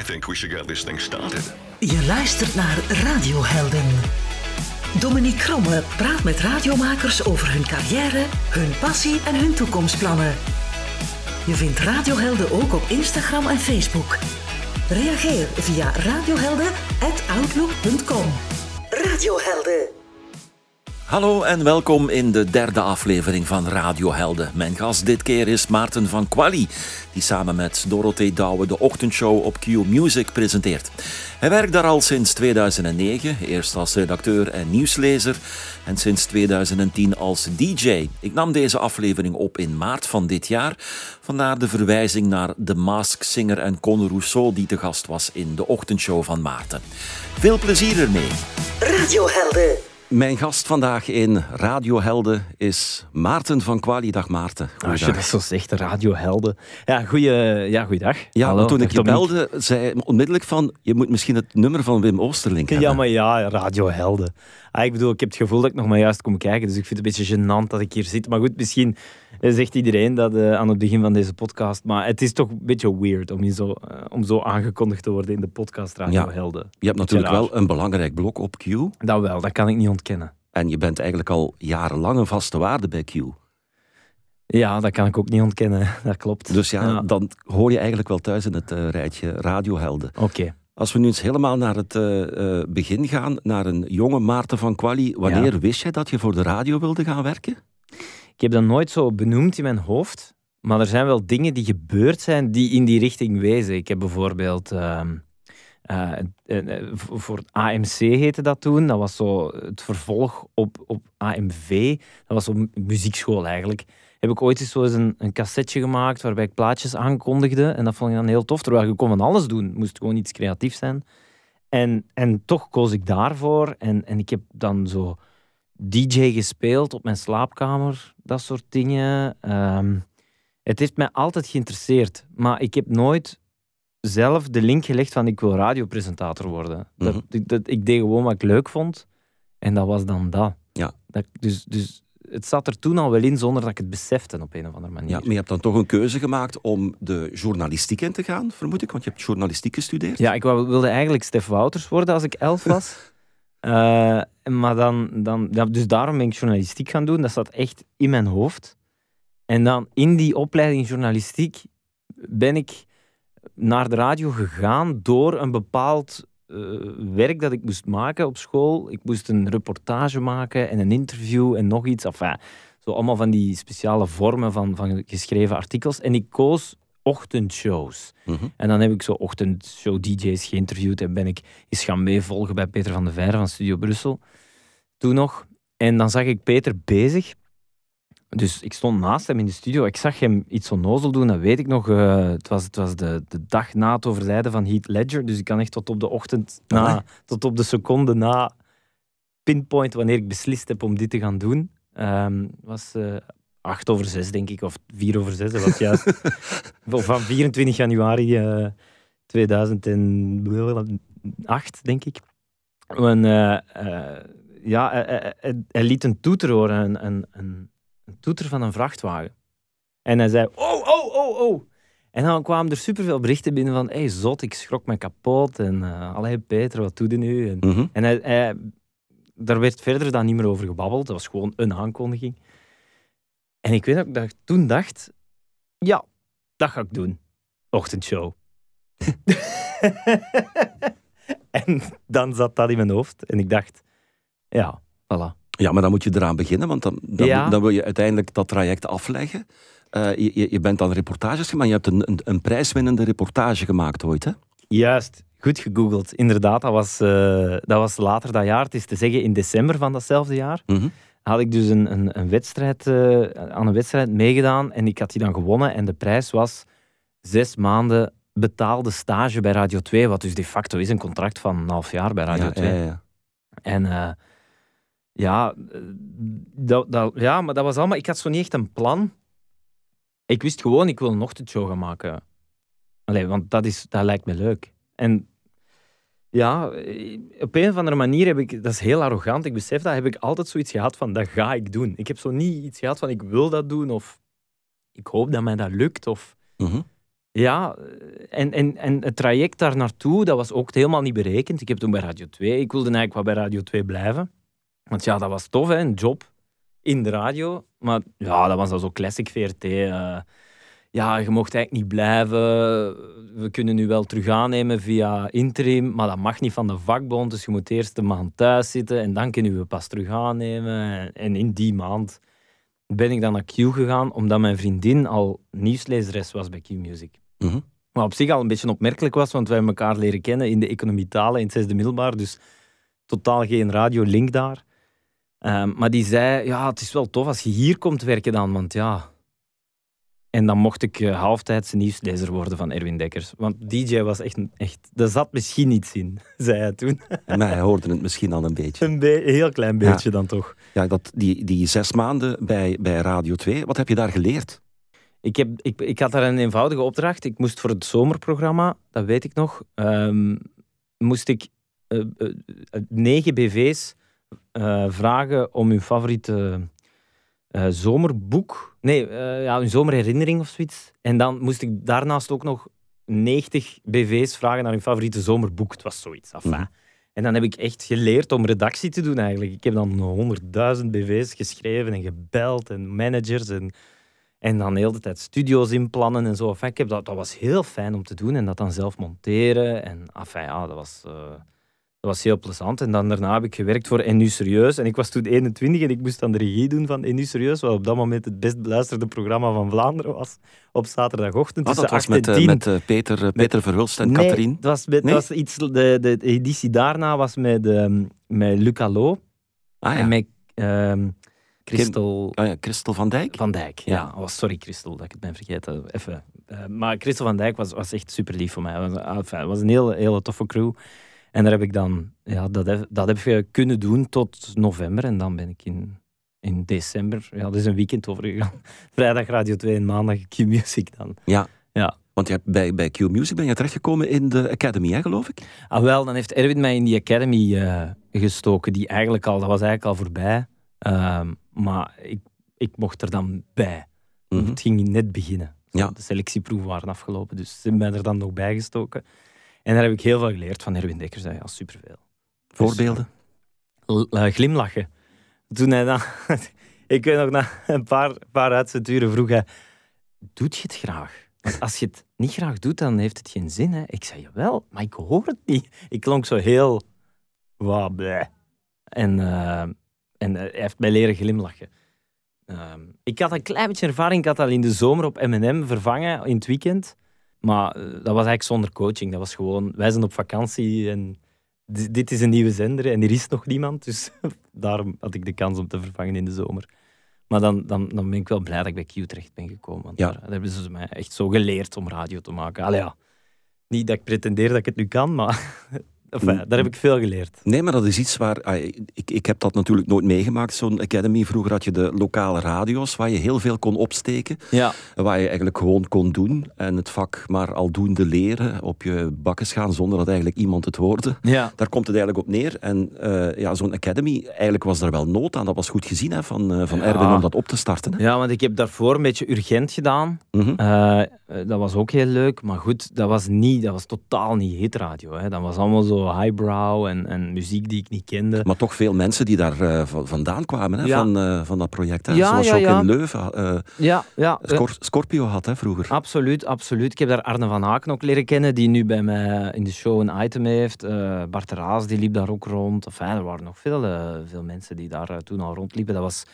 I think we should get this thing started. Je luistert naar Radiohelden. Dominique Kromme praat met radiomakers over hun carrière, hun passie en hun toekomstplannen. Je vindt Radiohelden ook op Instagram en Facebook. Reageer via radiohelden.outlook.com. Radiohelden. Hallo en welkom in de derde aflevering van Radiohelden. Mijn gast dit keer is Maarten van Quali, die samen met Dorothee Douwe de ochtendshow op Q Music presenteert. Hij werkt daar al sinds 2009, eerst als redacteur en nieuwslezer en sinds 2010 als DJ. Ik nam deze aflevering op in maart van dit jaar, vandaar de verwijzing naar de Mask Singer en Conor Rousseau die te gast was in de ochtendshow van Maarten. Veel plezier ermee. Radiohelden. Mijn gast vandaag in Radiohelden is Maarten van Quali. Dag Maarten. Als je dat zo zegt, radiohelden. Ja, goeie, ja goeiedag. Ja, Hallo, toen ik je belde, zei onmiddellijk van... Je moet misschien het nummer van Wim Oosterlink hebben. Ja, maar ja, radiohelden. Ah, ik bedoel, ik heb het gevoel dat ik nog maar juist kom kijken, dus ik vind het een beetje gênant dat ik hier zit. Maar goed, misschien eh, zegt iedereen dat eh, aan het begin van deze podcast. Maar het is toch een beetje weird om, zo, eh, om zo aangekondigd te worden in de podcast Radiohelden. Je hebt natuurlijk wel een belangrijk blok op Q. Dat wel, dat kan ik niet ontkennen. En je bent eigenlijk al jarenlang een vaste waarde bij Q. Ja, dat kan ik ook niet ontkennen. Dat klopt. Dus ja, dan hoor je eigenlijk wel thuis in het eh, rijtje Radiohelden. Oké. Als we nu eens helemaal naar het eh, eh, begin gaan, naar een jonge Maarten van Quali. Wanneer wist jij dat je voor de radio wilde gaan werken? Ik heb dat nooit zo benoemd in mijn hoofd. Maar er zijn wel dingen die gebeurd zijn die in die richting wezen. Ik heb bijvoorbeeld... ehm, eh, voor het AMC heette dat toen. Dat was zo het vervolg op, op AMV. Dat was een muziekschool eigenlijk. Heb ik ooit eens zo eens een, een cassetje gemaakt waarbij ik plaatjes aankondigde. En dat vond ik dan heel tof. Terwijl je kon van alles doen. Moest gewoon iets creatiefs zijn. En, en toch koos ik daarvoor. En, en ik heb dan zo DJ gespeeld op mijn slaapkamer. Dat soort dingen. Ehm, het heeft mij altijd geïnteresseerd. Maar ik heb nooit zelf de link gelegd van ik wil radiopresentator worden. dat, Mhm. ik- dat, ik deed gewoon wat ik leuk vond. En dat was dan dat. Ja. dat dus, dus het zat er toen al wel in zonder dat ik het besefte op een of andere manier. Ja, maar je hebt dan toch een keuze gemaakt om de journalistiek in te gaan, vermoed ik, want je hebt journalistiek gestudeerd. Ja, ik wilde eigenlijk Stef Wouters worden als ik elf was. Eh, maar dan, dan, ja, dus daarom ben ik journalistiek gaan doen. Dat zat echt in mijn hoofd. En dan in die opleiding journalistiek ben ik naar de radio gegaan door een bepaald eh, werk dat ik moest maken op school. Ik moest een reportage maken en een interview en nog iets. Enfin, zo allemaal van die speciale vormen van, van geschreven artikels. En ik koos ochtendshows. Mhm. En dan heb ik zo ochtendshow-dj's geïnterviewd en ben ik eens gaan meevolgen bij Peter van de Veire van Studio Brussel. Toen nog. En dan zag ik Peter bezig. Dus ik stond naast hem in de studio. Ik zag hem iets onnozel doen, dat weet ik nog. Eh, het was, het was de, de dag na het overlijden van Heath Ledger. Dus ik kan echt tot op de ochtend na, Amai. tot op de seconde na pinpoint wanneer ik beslist heb om dit te gaan doen. Ehm was eh acht over zes, denk ik, of vier over zes. Dat was juist van 24 januari eh 2008, denk ik. En, ja, hij, liet een toeter horen, een, een, een, een toeter van een vrachtwagen. En hij zei, oh, oh, oh, oh. En dan kwamen er superveel berichten binnen van, hey, zot, ik schrok me kapot. En, eh allee, Peter, wat doe je nu? En, Mhm. en hij, hij- daar werd verder dan niet meer over gebabbeld. Dat was gewoon een aankondiging. En ik weet dat ik toen dacht, ja, dat ga ik doen. Ochtendshow. en dan zat dat in mijn hoofd. En ik dacht, ja, voilà. Ja, maar dan moet je eraan beginnen, want dan, dan, Ja. dan wil je uiteindelijk dat traject afleggen. Eh, je, je- bent dan reportages gemaakt, je hebt een, een, een prijswinnende reportage gemaakt ooit, hè? Juist, goed gegoogeld. Inderdaad, dat was, eh, dat was later dat jaar. Het is te zeggen in december van datzelfde jaar. Mhm. had ik dus een, een, een wedstrijd, eh, aan een wedstrijd meegedaan en ik had die dan gewonnen. En de prijs was zes maanden betaalde stage bij Radio 2, wat dus de facto is een contract van een half jaar bij Radio ja, 2. ja, ja. En ja, eh, dat, dat, ja, maar dat was allemaal... Ik had zo niet echt een plan. Ik wist gewoon, ik wil een ochtendshow gaan maken. Allee, want dat, is, dat lijkt me leuk. En ja, eh, op een of andere manier heb ik... Dat is heel arrogant, ik besef dat. Heb ik altijd zoiets gehad van, dat ga ik doen. Ik heb zo niet iets gehad van, ik wil dat doen. Of ik hoop dat mij dat lukt. Of Mhm. Ja, en, en, en het traject daar naartoe, dat was ook helemaal niet berekend. Ik heb toen bij Radio 2, ik wilde eigenlijk wel bij Radio 2 blijven. Want ja, dat was tof, hè, een job in de radio. Maar ja, dat was dan zo classic VRT. eh, ja, je mocht eigenlijk niet blijven. We kunnen nu wel terug aannemen via interim, maar dat mag niet van de vakbond. Dus je moet eerst een maand thuis zitten en dan kunnen we pas terug aannemen. En, in die maand ben ik dan naar Q gegaan, omdat mijn vriendin al nieuwslezeres was bij Q Music. Mhm. Wat op zich al een beetje opmerkelijk was, want wij hebben elkaar leren kennen in de economietalen in het zesde middelbaar. Dus totaal geen radiolink daar. Ehm, maar die zei, ja, het is wel tof als je hier komt werken dan, want ja... En dan mocht ik uh, halftijdse nieuwslezer worden van Erwin Dekkers. Want DJ was echt, echt... Er zat misschien iets in, zei hij toen. Maar hij hoorde het misschien al een beetje. Een be- heel klein beetje dan toch. Ja, dat, die, die zes maanden bij, bij Radio 2, wat heb je daar geleerd? Ik, heb, ik, ik had daar een eenvoudige opdracht. Ik moest voor het zomerprogramma, dat weet ik nog, ehm, moest ik eh, eh, negen BV's eh, vragen om hun favoriete eh, zomerboek, nee, eh, ja, hun zomerherinnering of zoiets. En dan moest ik daarnaast ook nog 90 BV's vragen naar hun favoriete zomerboek. Het was zoiets. Enfin. Mhm. En dan heb ik echt geleerd om redactie te doen eigenlijk. Ik heb dan honderdduizend BV's geschreven en gebeld en managers en, en dan de hele tijd studio's inplannen en zo. Enfin, ik heb dat, dat was heel fijn om te doen en dat dan zelf monteren. En enfin, ja, dat was, dat was heel plezant. En dan daarna heb ik gewerkt voor En Nu Serieus. En ik was toen 21 en ik moest dan de regie doen van En Nu Serieus, wat op dat moment het best beluisterde programma van Vlaanderen was. Op zaterdagochtend Ah, dat was 8 en met, eh, 10. met eh, Peter, eh, Peter Verhulst en Nee, Catherine. het was, met, Nee? het was iets, de, de, editie daarna was met, ehm met Luc Allo Ah ja, en met ehm Christel Ah, ja Christel van Dijk. van Dijk. Ja. Ja, oh, sorry Christel dat ik het ben vergeten. Even. Eh, maar Christel van Dijk was, was echt super lief voor mij. Het was, ah, enfin, was een hele, hele toffe crew. En daar heb ik dan, ja, dat heb, dat heb ik kunnen doen tot november. En dan ben ik in, in december, ja, dat is een weekend overgegaan. Vrijdag Radio 2 en maandag Q-Music dan. Ja. Ja. Want je hebt bij, bij Q Music ben je terechtgekomen in de Academy, hè, geloof ik? Ah, wel, dan heeft Erwin mij in die academy eh, gestoken, die eigenlijk al, dat was eigenlijk al voorbij. Ehm, maar ik, ik mocht er dan bij. Mhm. Het ging net beginnen. Ja. De selectieproeven waren afgelopen, dus ze hebben mij er dan nog bij gestoken. En daar heb ik heel veel geleerd van Erwin Dekkers. Ja, superveel. Voorbeelden? L- eh, glimlachen. Toen hij dan... ik weet nog, na een paar, paar uitzenduren vroeg hij... Doet je het graag? Want als je het niet graag doet, dan heeft het geen zin. Hè? Ik zei, jawel, maar ik hoor het niet. Ik klonk zo heel... Bleh. En, eh, en eh, hij heeft mij leren glimlachen. Ehm, ik had een klein beetje ervaring. Ik had al in de zomer op M&M vervangen in het weekend. Maar eh, dat was eigenlijk zonder coaching. Dat was gewoon, wij zijn op vakantie en di- dit is een nieuwe zender en er is nog niemand. Dus daarom had ik de kans om te vervangen in de zomer. Maar dan, dan, dan ben ik wel blij dat ik bij Q terecht ben gekomen. Want Ja. daar, daar hebben ze mij echt zo geleerd om radio te maken. Allee, ja. Niet dat ik pretendeer dat ik het nu kan, maar enfin, daar heb ik veel geleerd. Nee, maar dat is iets waar... ah, ik, ik heb dat natuurlijk nooit meegemaakt, zo'n Academy. Vroeger had je de lokale radio's, waar je heel veel kon opsteken. Ja, Waar je eigenlijk gewoon kon doen. En het vak maar aldoende leren, op je bakken gaan, zonder dat eigenlijk iemand het hoorde. ja. Daar komt het eigenlijk op neer. En eh, ja, zo'n Academy, eigenlijk was er wel nood aan. Dat was goed gezien hè, van, eh, van Ja. Erwin om dat op te starten. Hè. ja, want ik heb daarvoor een beetje urgent gedaan. Mhm. Eh, dat was ook heel leuk, maar goed, dat was, niet, dat was totaal niet hitradio. Hè. Dat was allemaal zo highbrow en, en muziek die ik niet kende. Maar toch veel mensen die daar eh, va- vandaan kwamen, hè, Ja. van, eh, van dat project. Hè. Ja, Zoals ja, je ook ja. in Leuven eh, Ja, ja. Scor- Scorpio had hè, vroeger. Absoluut, absoluut. Ik heb daar Arne van Haken ook leren kennen, die nu bij mij in de show een item heeft. Bart Raas, die liep daar ook rond. Enfin, er waren nog veel, veel mensen die daar toen al rondliepen. Dat was,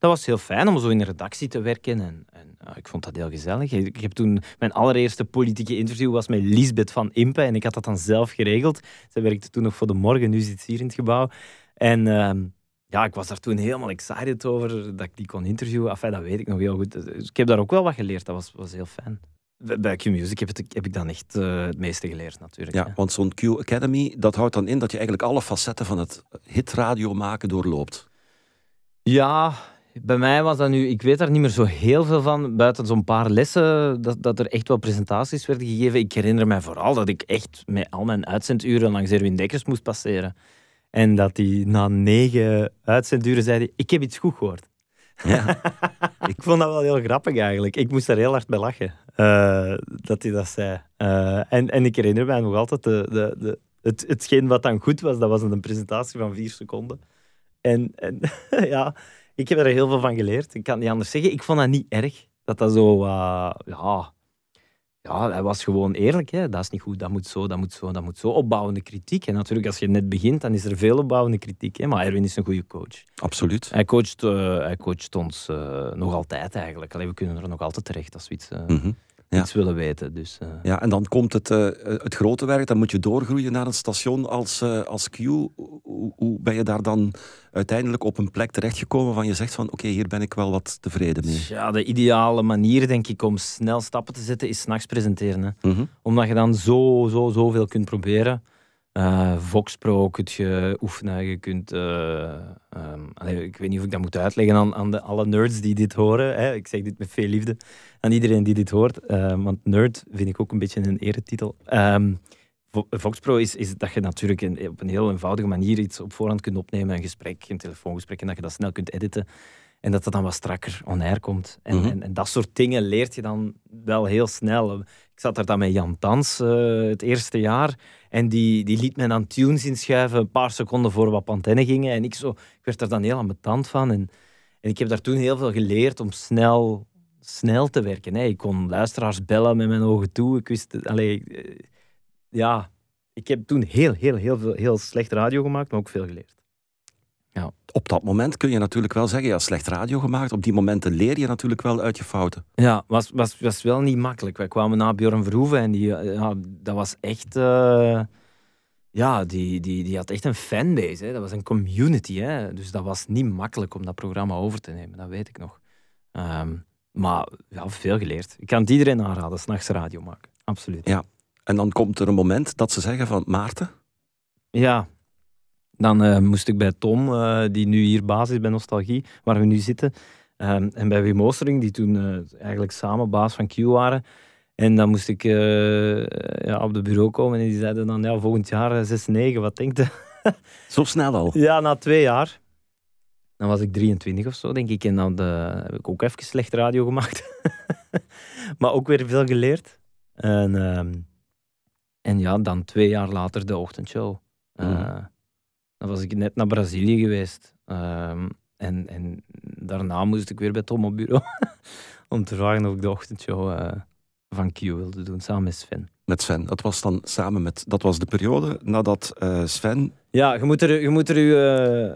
dat was heel fijn om zo in de redactie te werken. En, en ja, ik vond dat heel gezellig. Ik ik heb toen, mijn allereerste politieke interview was met Lisbeth van Impe. En ik had dat dan zelf geregeld. Zij werkte toen nog voor de morgen, nu zit ze hier in het gebouw. En ehm, ja, ik was daar toen helemaal excited over dat ik die kon interviewen. Enfin, dat weet ik nog heel goed. Dus ik heb daar ook wel wat geleerd. Dat was, was heel fijn. Bij Q-Music heb, ik dan echt eh, het meeste geleerd, natuurlijk. Ja, hè. want zo'n Q Academy, dat houdt dan in dat je eigenlijk alle facetten van het hitradio maken doorloopt. Ja, bij mij was dat nu... Ik weet daar niet meer zo heel veel van, buiten zo'n paar lessen, dat, dat er echt wel presentaties werden gegeven. Ik herinner mij vooral dat ik echt met al mijn uitzenduren langs Erwin Dekkers moest passeren. En dat hij na negen uitzenduren zei, ik heb iets goed gehoord. Ja. ik vond dat wel heel grappig eigenlijk. Ik moest daar heel hard bij lachen. Eh, dat hij dat zei. Eh, en, en ik herinner mij nog altijd, de, de, de, het, hetgeen wat dan goed was, dat was een presentatie van vier seconden. En, en ja, ik heb er heel veel van geleerd. Ik kan niet anders zeggen. Ik vond dat niet erg. Dat dat zo, uh, ja, ja, hij was gewoon eerlijk. Hè. Dat is niet goed, dat moet zo, dat moet zo, dat moet zo. Opbouwende kritiek. En natuurlijk, als je net begint, dan is er veel opbouwende kritiek. Hè. Maar Erwin is een goede coach. Absoluut. Hij coacht, uh, hij coacht ons uh, nog altijd eigenlijk. Allee, we kunnen er nog altijd terecht als we iets, uh, mm -hmm. Ja. iets willen weten. Dus, Ja, en dan komt het, het grote werk. Dan moet je doorgroeien naar een station als, als Q. Hoe, hoe ben je daar dan uiteindelijk op een plek terechtgekomen van je zegt van oké, okay, hier ben ik wel wat tevreden mee? Ja, de ideale manier denk ik om snel stappen te zetten is s'nachts presenteren. Hè. Mm -hmm. Omdat je dan zo, zo, zoveel kunt proberen. Uh, Voxpro kun je oefenen, je kunt... Um, allez, ik weet niet of ik dat moet uitleggen aan, aan de, alle nerds die dit horen. Hè. Ik zeg dit met veel liefde aan iedereen die dit hoort. Uh, want nerd vind ik ook een beetje een eretitel. Um, Voxpro is, is dat je natuurlijk op een heel eenvoudige manier iets op voorhand kunt opnemen, een gesprek, een telefoongesprek, en dat je dat snel kunt editen. En dat dat dan wat strakker on-air komt. En, mm -hmm. en, en, dat soort dingen leert je dan wel heel snel. Ik zat er dan met Jan Tans uh, het eerste jaar. En die, die liet mij dan tunes inschuiven een paar seconden voor op antenne gingen. En ik, zo, ik werd er dan heel ambetant van. En, en ik heb daar toen heel veel geleerd om snel, snel te werken. Hè. Ik kon luisteraars bellen met mijn ogen toe. Ik wist... Allee, ja, ik heb toen heel, heel, heel, veel, heel slecht radio gemaakt, maar ook veel geleerd. Op dat moment kun je natuurlijk wel zeggen, ja, slecht radio gemaakt. Op die momenten leer je natuurlijk wel uit je fouten. Ja, was, was, was wel niet makkelijk. Wij kwamen na Björn Verhoeven en die, ja, dat was echt... Uh, ja, die, die, die had echt een fanbase. Hè. Dat was een community. Hè. Dus dat was niet makkelijk om dat programma over te nemen. Dat weet ik nog. Um, maar ja, veel geleerd. Ik kan het iedereen aanraden, s'nachts radio maken. Absoluut. Ja, en dan komt er een moment dat ze zeggen van Maarten. Ja, dan uh, moest ik bij Tom, uh, die nu hier baas is bij Nostalgie, waar we nu zitten. Uh, en bij Wim Oostering, die toen uh, eigenlijk samen baas van Q waren. En dan moest ik ja, op de bureau komen en die zeiden dan, ja, volgend jaar 6-9, wat denkt je? Zo snel al? Ja, na twee jaar. Dan was ik 23 of zo, denk ik. En dan heb ik ook even slecht radio gemaakt. maar ook weer veel geleerd. En ehm, en ja, dan twee jaar later de ochtendshow. Uh, dan was ik net naar Brazilië geweest. Uh, en, en daarna moest ik weer bij Tom op bureau. om te vragen of ik de ochtendshow uh, van Q wilde doen, samen met Sven. Met Sven. Dat was dan samen met... Dat was de periode nadat uh, Sven... Ja, je moet er, je moet er u...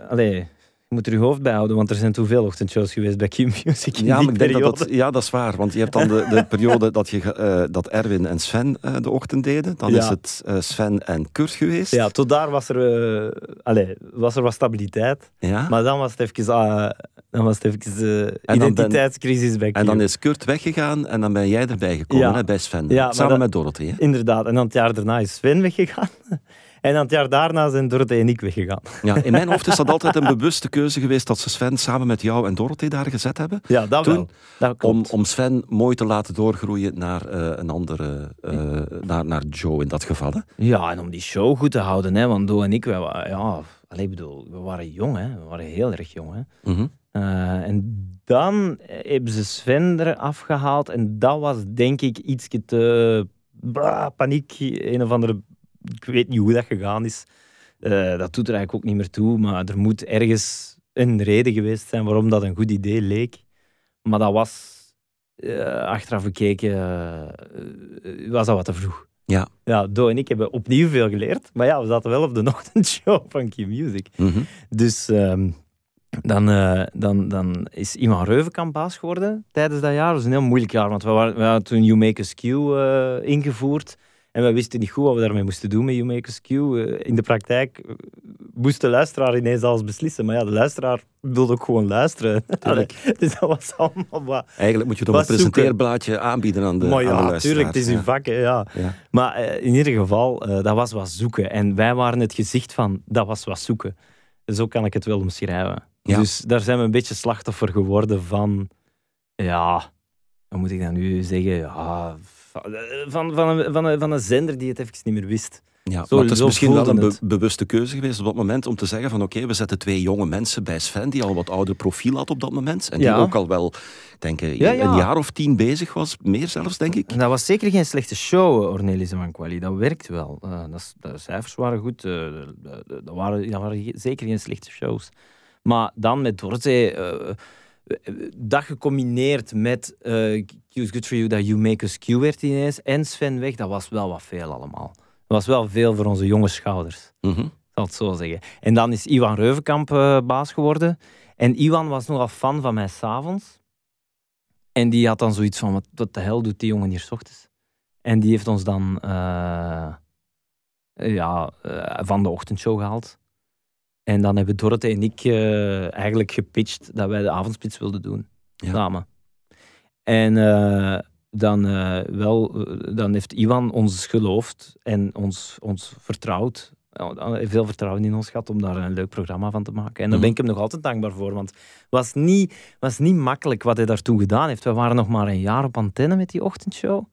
Allee, je moet er je hoofd bij houden, want er zijn te veel ochtendshows geweest bij Q Music. Ja, maar ik denk dat dat, ja, dat is waar. Want je hebt dan de, de periode dat, je, uh, dat Erwin en Sven uh, de ochtend deden. Dan ja. is het uh, Sven en Kurt geweest. Ja, tot daar was er, allez, was er wat stabiliteit. Ja? Maar dan was het even, dan was het even identiteitscrisis ben, bij Q. En dan is Kurt weggegaan en dan ben jij erbij gekomen, ja. hè, bij Sven. Ja, samen met Dorothy. Hè? Inderdaad. En dan het jaar daarna is Sven weggegaan. En aan het jaar daarna zijn Dorothee en ik weggegaan. Ja, in mijn hoofd is dat altijd een bewuste keuze geweest dat ze Sven samen met jou en Dorothee daar gezet hebben. Ja, dat Toen, wel. Dat om, om Sven mooi te laten doorgroeien naar uh, een andere, uh, naar, naar Joe in dat geval. Hè? Ja, en om die show goed te houden. Hè, want Doe en ik, wij, ja, allez, bedoel, we waren jong. Hè, we waren heel erg jong. Hè. Mm -hmm. Uh, en dan hebben ze Sven eraf gehaald. En dat was denk ik iets te... Bah, paniek, een of andere ik weet niet hoe dat gegaan is. Uh, dat doet er eigenlijk ook niet meer toe. Maar er moet ergens een reden geweest zijn waarom dat een goed idee leek. Maar dat was, uh, achteraf gekeken, uh, was dat wat te vroeg. Ja. Ja, Do en ik hebben opnieuw veel geleerd. Maar ja, we zaten wel op de ochtendshow van Key Music. Mm -hmm. Dus um, dan, dan, dan is Iman Reuvenkamp baas geworden tijdens dat jaar. Dat was een heel moeilijk jaar, want we, waren, we hadden toen You Make Us Q ingevoerd. En we wisten niet goed wat we daarmee moesten doen met YouMakers Q. Eh, in de praktijk eh, moest de luisteraar ineens alles beslissen. Maar ja, de luisteraar wilde ook gewoon luisteren. dus dat was allemaal wat... Eigenlijk moet je toch een presenteerblaadje aanbieden aan de, maar ja, aan de natuurlijk, het is uw vak. ja. ja. Maar in ieder geval, dat was wat zoeken. En wij waren het gezicht van, dat was wat zoeken. Zo kan ik het wel omschrijven. Ja. Dus daar zijn we een beetje slachtoffer geworden van... Ja, hoe moet ik dat nu zeggen? Ja van, van, een, van, een, van een zender die het even niet meer wist. Ja, Zo- maar het is misschien wel een be- bewuste keuze geweest op dat moment om te zeggen van oké, we zetten twee jonge mensen bij Sven die al wat ouder profiel had op dat moment en die Ja. ook al wel, denk ik, Ja, ja. een jaar of tien bezig was, meer zelfs denk ik. Dat was zeker geen slechte show, eh, Ornelis en Van Quali. Dat werkt wel. Eh, dat de cijfers waren goed. eh, de- dat, waren, dat waren zeker geen slechte shows. Maar dan met Dorothee, eh, eh, dat gecombineerd met eh Q's Good For You, dat You Make Us Q werd ineens, en Sven weg, dat was wel wat veel allemaal. Dat was wel veel voor onze jonge schouders. Ik zal het zo zeggen. En dan is Iwan Reuvenkamp baas geworden. En Iwan was nogal fan van mij s'avonds. En die had dan zoiets van, wat, wat de hel doet die jongen hier 's ochtends? En die heeft ons dan ja, van de ochtendshow gehaald. En dan hebben Dorothee en ik eh, eigenlijk gepitcht dat wij de avondspits wilden doen. Ja. Samen. En eh, dan, eh, wel, dan heeft Iwan ons geloofd en ons, ons vertrouwd. Veel vertrouwen in ons gehad om daar een leuk programma van te maken. En daar ben ik hem nog altijd dankbaar voor. Want het was niet, was niet makkelijk wat hij daartoe gedaan heeft. We waren nog maar een jaar op antenne met die ochtendshow.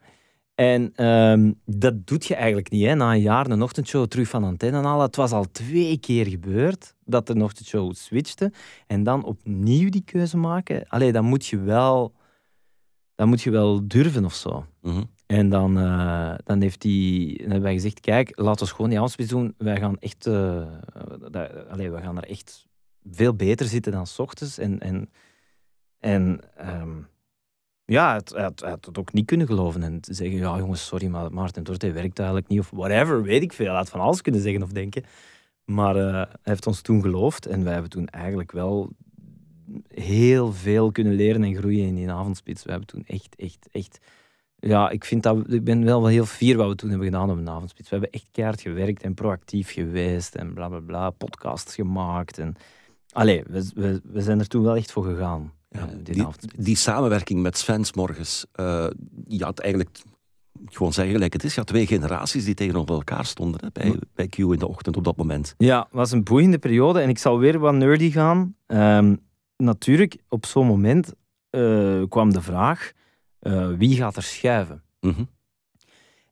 En ehm, dat doet je eigenlijk niet. Hè? Na een jaar een ochtendshow terug van antenne halen. Het was al twee keer gebeurd dat de ochtendshow switchte. En dan opnieuw die keuze maken. Allee, dan moet je wel, dan moet je wel durven of zo. Mhm. En dan, eh, dan, heeft die, dan hebben wij gezegd, kijk, laten we gewoon die avondspits doen. Wij gaan echt, dat, allee, we gaan er echt veel beter zitten dan s ochtends. En, en, en ehm, ja, het, had, het ook niet kunnen geloven. En te zeggen, ja jongens, sorry, maar Maarten Dorte werkt eigenlijk niet. Of whatever, weet ik veel. Hij had van alles kunnen zeggen of denken. Maar eh, hij heeft ons toen geloofd. En wij hebben toen eigenlijk wel heel veel kunnen leren en groeien in die avondspits. We hebben toen echt, echt, echt ja, ik, vind dat, ik ben wel heel fier wat we toen hebben gedaan op een avondspits. We hebben echt keihard gewerkt en proactief geweest en bla bla bla, podcasts gemaakt. En... Allee, we, we, we zijn er toen wel echt voor gegaan. Ja, eh, die, samenwerking met Sven 's morgens, eh, je had eigenlijk, gewoon zeggen gelijk het is, je had twee generaties die tegenover elkaar stonden hè, bij, bij Q in de ochtend op dat moment. Ja, het was een boeiende periode en ik zal weer wat nerdy gaan. Ehm, natuurlijk, op zo'n moment eh, kwam de vraag, wie gaat er schuiven? Mhm.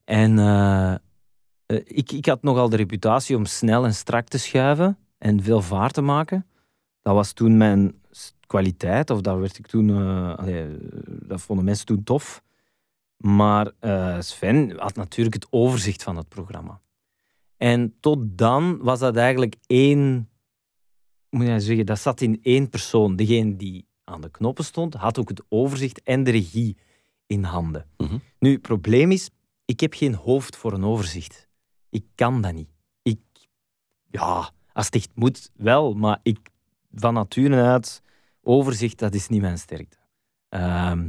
En ik, ik had nogal de reputatie om snel en strak te schuiven en veel vaart te maken. Dat was toen mijn kwaliteit, of daar werd ik toen, allee, eh, dat vonden mensen toen tof. Maar eh, Sven had natuurlijk het overzicht van het programma. En tot dan was dat eigenlijk één, moet je zeggen, dat zat in één persoon. Degene die aan de knoppen stond, had ook het overzicht en de regie in handen. Mhm. Nu, het probleem is, ik heb geen hoofd voor een overzicht. Ik kan dat niet. Ik, ja, als het echt moet, wel, maar ik, van nature uit, overzicht, dat is niet mijn sterkte. Ehm,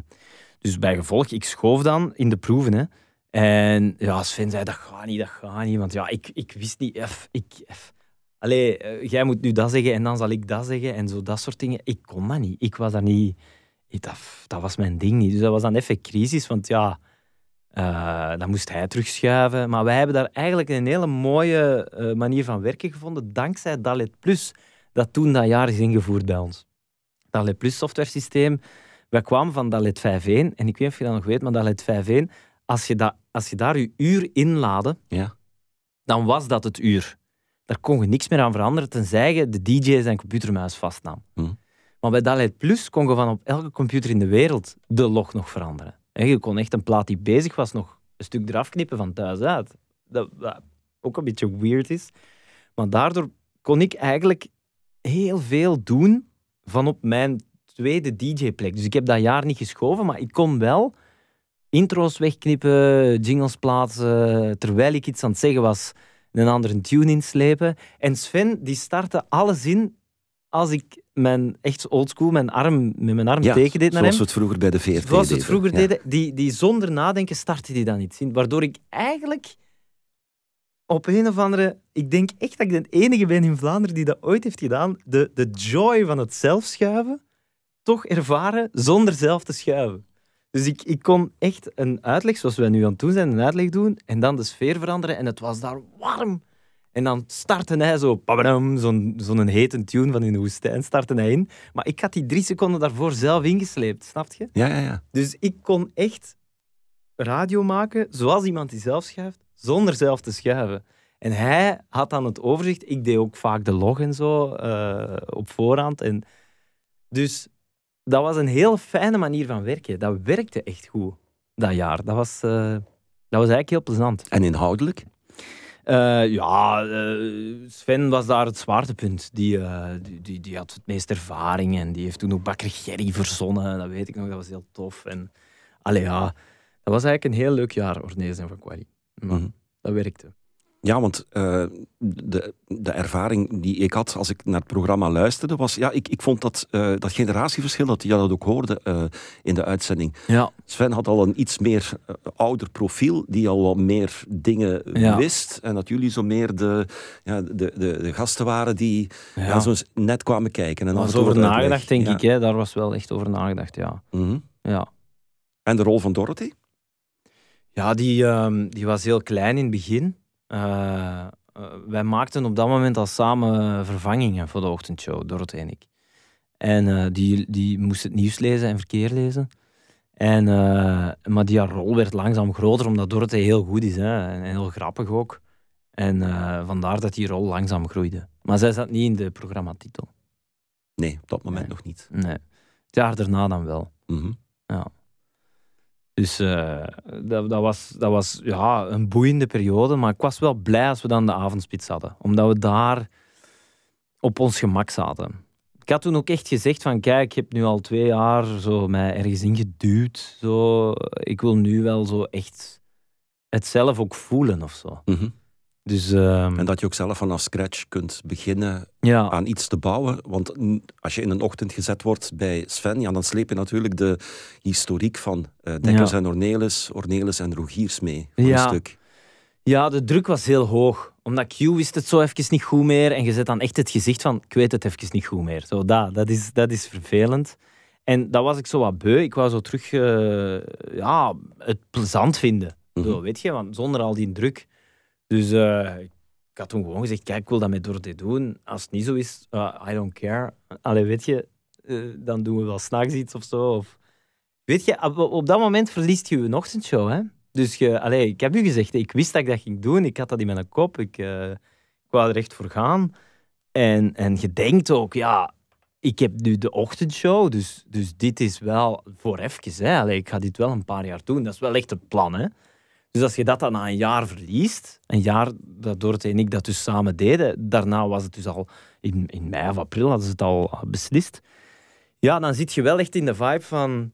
dus bij gevolg, ik schoof dan in de proeven. Hè. En ja, Sven zei, dat gaat niet, dat gaat niet. Want ja, ik, ik wist niet, eff, ik, eff, allee, eh, jij moet nu dat zeggen en dan zal ik dat zeggen en zo, dat soort dingen. Ik kon dat niet. Ik was daar niet... Dat, dat was mijn ding niet. Dus dat was dan even crisis, want ja, eh, dan moest hij terugschuiven. Maar wij hebben daar eigenlijk een hele mooie eh, manier van werken gevonden, dankzij Dalet Plus, dat toen dat jaar is ingevoerd bij ons. Dalet Plus software systeem. Wij kwamen van Dalet 5.1 en ik weet niet of je dat nog weet, maar Dalet 5.1, als je, dat, als je daar je uur inlaadde, Ja. dan was dat het uur. Daar kon je niks meer aan veranderen, tenzij je de DJ zijn computermuis vastnam. Mhm. Maar bij Dalet Plus kon je van op elke computer in de wereld de log nog veranderen. En je kon echt een plaat die bezig was nog een stuk eraf knippen van thuis uit. Dat, dat ook een beetje weird is. Maar daardoor kon ik eigenlijk heel veel doen van op mijn tweede DJ-plek. Dus ik heb dat jaar niet geschoven, maar ik kon wel intro's wegknippen, jingles plaatsen, terwijl ik iets aan het zeggen was, een andere tune inslepen. En Sven, die startte alles in als ik mijn, echt oldschool, mijn arm, met mijn arm Ja, tegendeed naar zoals hem. we het vroeger bij de VRT Zoals we het deden. vroeger Ja. deden, die, die zonder nadenken startte die dan iets in. Waardoor ik eigenlijk op een of andere... Ik denk echt dat ik de enige ben in Vlaanderen die dat ooit heeft gedaan. De, de joy van het zelfschuiven toch ervaren zonder zelf te schuiven. Dus ik, ik kon echt een uitleg, zoals wij nu aan het doen zijn, een uitleg doen en dan de sfeer veranderen en het was daar warm. En dan startte hij zo, zo'n zo'n hete tune van in de woestijn, startte hij in. Maar ik had die drie seconden daarvoor zelf ingesleept, snap je? Ja, ja, ja. Dus ik kon echt radio maken zoals iemand die zelf schuift, zonder zelf te schuiven. En hij had dan het overzicht. Ik deed ook vaak de log en zo eh, op voorhand. En dus dat was een heel fijne manier van werken. Dat werkte echt goed dat jaar. Dat was, uh, dat was eigenlijk heel plezant. En inhoudelijk? Uh, ja, uh, Sven was daar het zwaartepunt. Die, uh, die, die, die, had het meest ervaring en die heeft toen ook Bakker Gerry verzonnen. Dat weet ik nog, dat was heel tof. En, allee, ja, dat was eigenlijk een heel leuk jaar, Ornees en Van Quali. Maar mm -hmm. dat werkte. Ja, want uh, de, de ervaring die ik had als ik naar het programma luisterde, was, ja, ik, ik vond dat, uh, dat generatieverschil, dat je dat ook hoorde uh, in de uitzending. Ja. Sven had al een iets meer ouder profiel, die al wat meer dingen ja. wist. En dat jullie zo meer de, ja, de, de, de gasten waren die ja. zo net kwamen kijken. En was over nagedacht, denk ik. Hè? Daar was wel echt over nagedacht, ja. Mm -hmm. ja. En de rol van Dorothy? Ja, die, um, die was heel klein in het begin. Uh, uh, wij maakten op dat moment al samen vervangingen voor de ochtendshow, Dorothy en ik. En uh, die, die moest het nieuws lezen en verkeer lezen. En, maar die haar rol werd langzaam groter, omdat Dorothy heel goed is hè, en heel grappig ook. En vandaar dat die rol langzaam groeide. Maar zij zat niet in de programmatitel. Nee, op dat moment nee. nog niet. Nee. Het jaar daarna dan wel. Mm -hmm. Ja. Dus uh, dat, dat, was, dat was ja, een boeiende periode. Maar ik was wel blij als we dan de avondspits hadden. Omdat we daar op ons gemak zaten. Ik had toen ook echt gezegd van kijk, ik heb nu al twee jaar zo mij ergens in geduwd. Zo. Ik wil nu wel zo echt het zelf ook voelen of zo. -hmm. Dus, um, en dat je ook zelf vanaf scratch kunt beginnen ja. aan iets te bouwen. Want als je in een ochtend gezet wordt bij Sven, ja, dan sleep je natuurlijk de historiek van uh, Dekkers Ja. en Ornelis, Ornelis en Rogiers mee. Voor Ja. een stuk. Ja, de druk was heel hoog. Omdat Q wist het zo even niet goed meer. En je zet dan echt het gezicht van, ik weet het even niet goed meer. Zo, dat, dat, is, dat is vervelend. En dat was ik zo wat beu. Ik wou zo terug uh, ja, het plezant vinden. Mhm. Zo, weet je, want zonder al die druk. Dus uh, ik had toen gewoon gezegd, kijk, ik wil dat met Dorothy doen. Als het niet zo is, uh, I don't care. Allee, weet je, uh, dan doen we wel s'nachts iets of zo. Of... Weet je, op, dat moment verliest je een ochtendshow, hè. Dus je, allee, ik heb u gezegd, ik wist dat ik dat ging doen. Ik had dat in mijn kop. Ik, uh, wou er echt voor gaan. En, en je denkt ook, ja, ik heb nu de ochtendshow, dus, dus dit is wel voor even. Hè. Allee, ik ga dit wel een paar jaar doen. Dat is wel echt het plan, hè. Dus als je dat dan na een jaar verliest, een jaar dat Dorothy en ik dat dus samen deden, daarna was het dus al in, in mei of april hadden ze het al beslist. Ja, dan zit je wel echt in de vibe van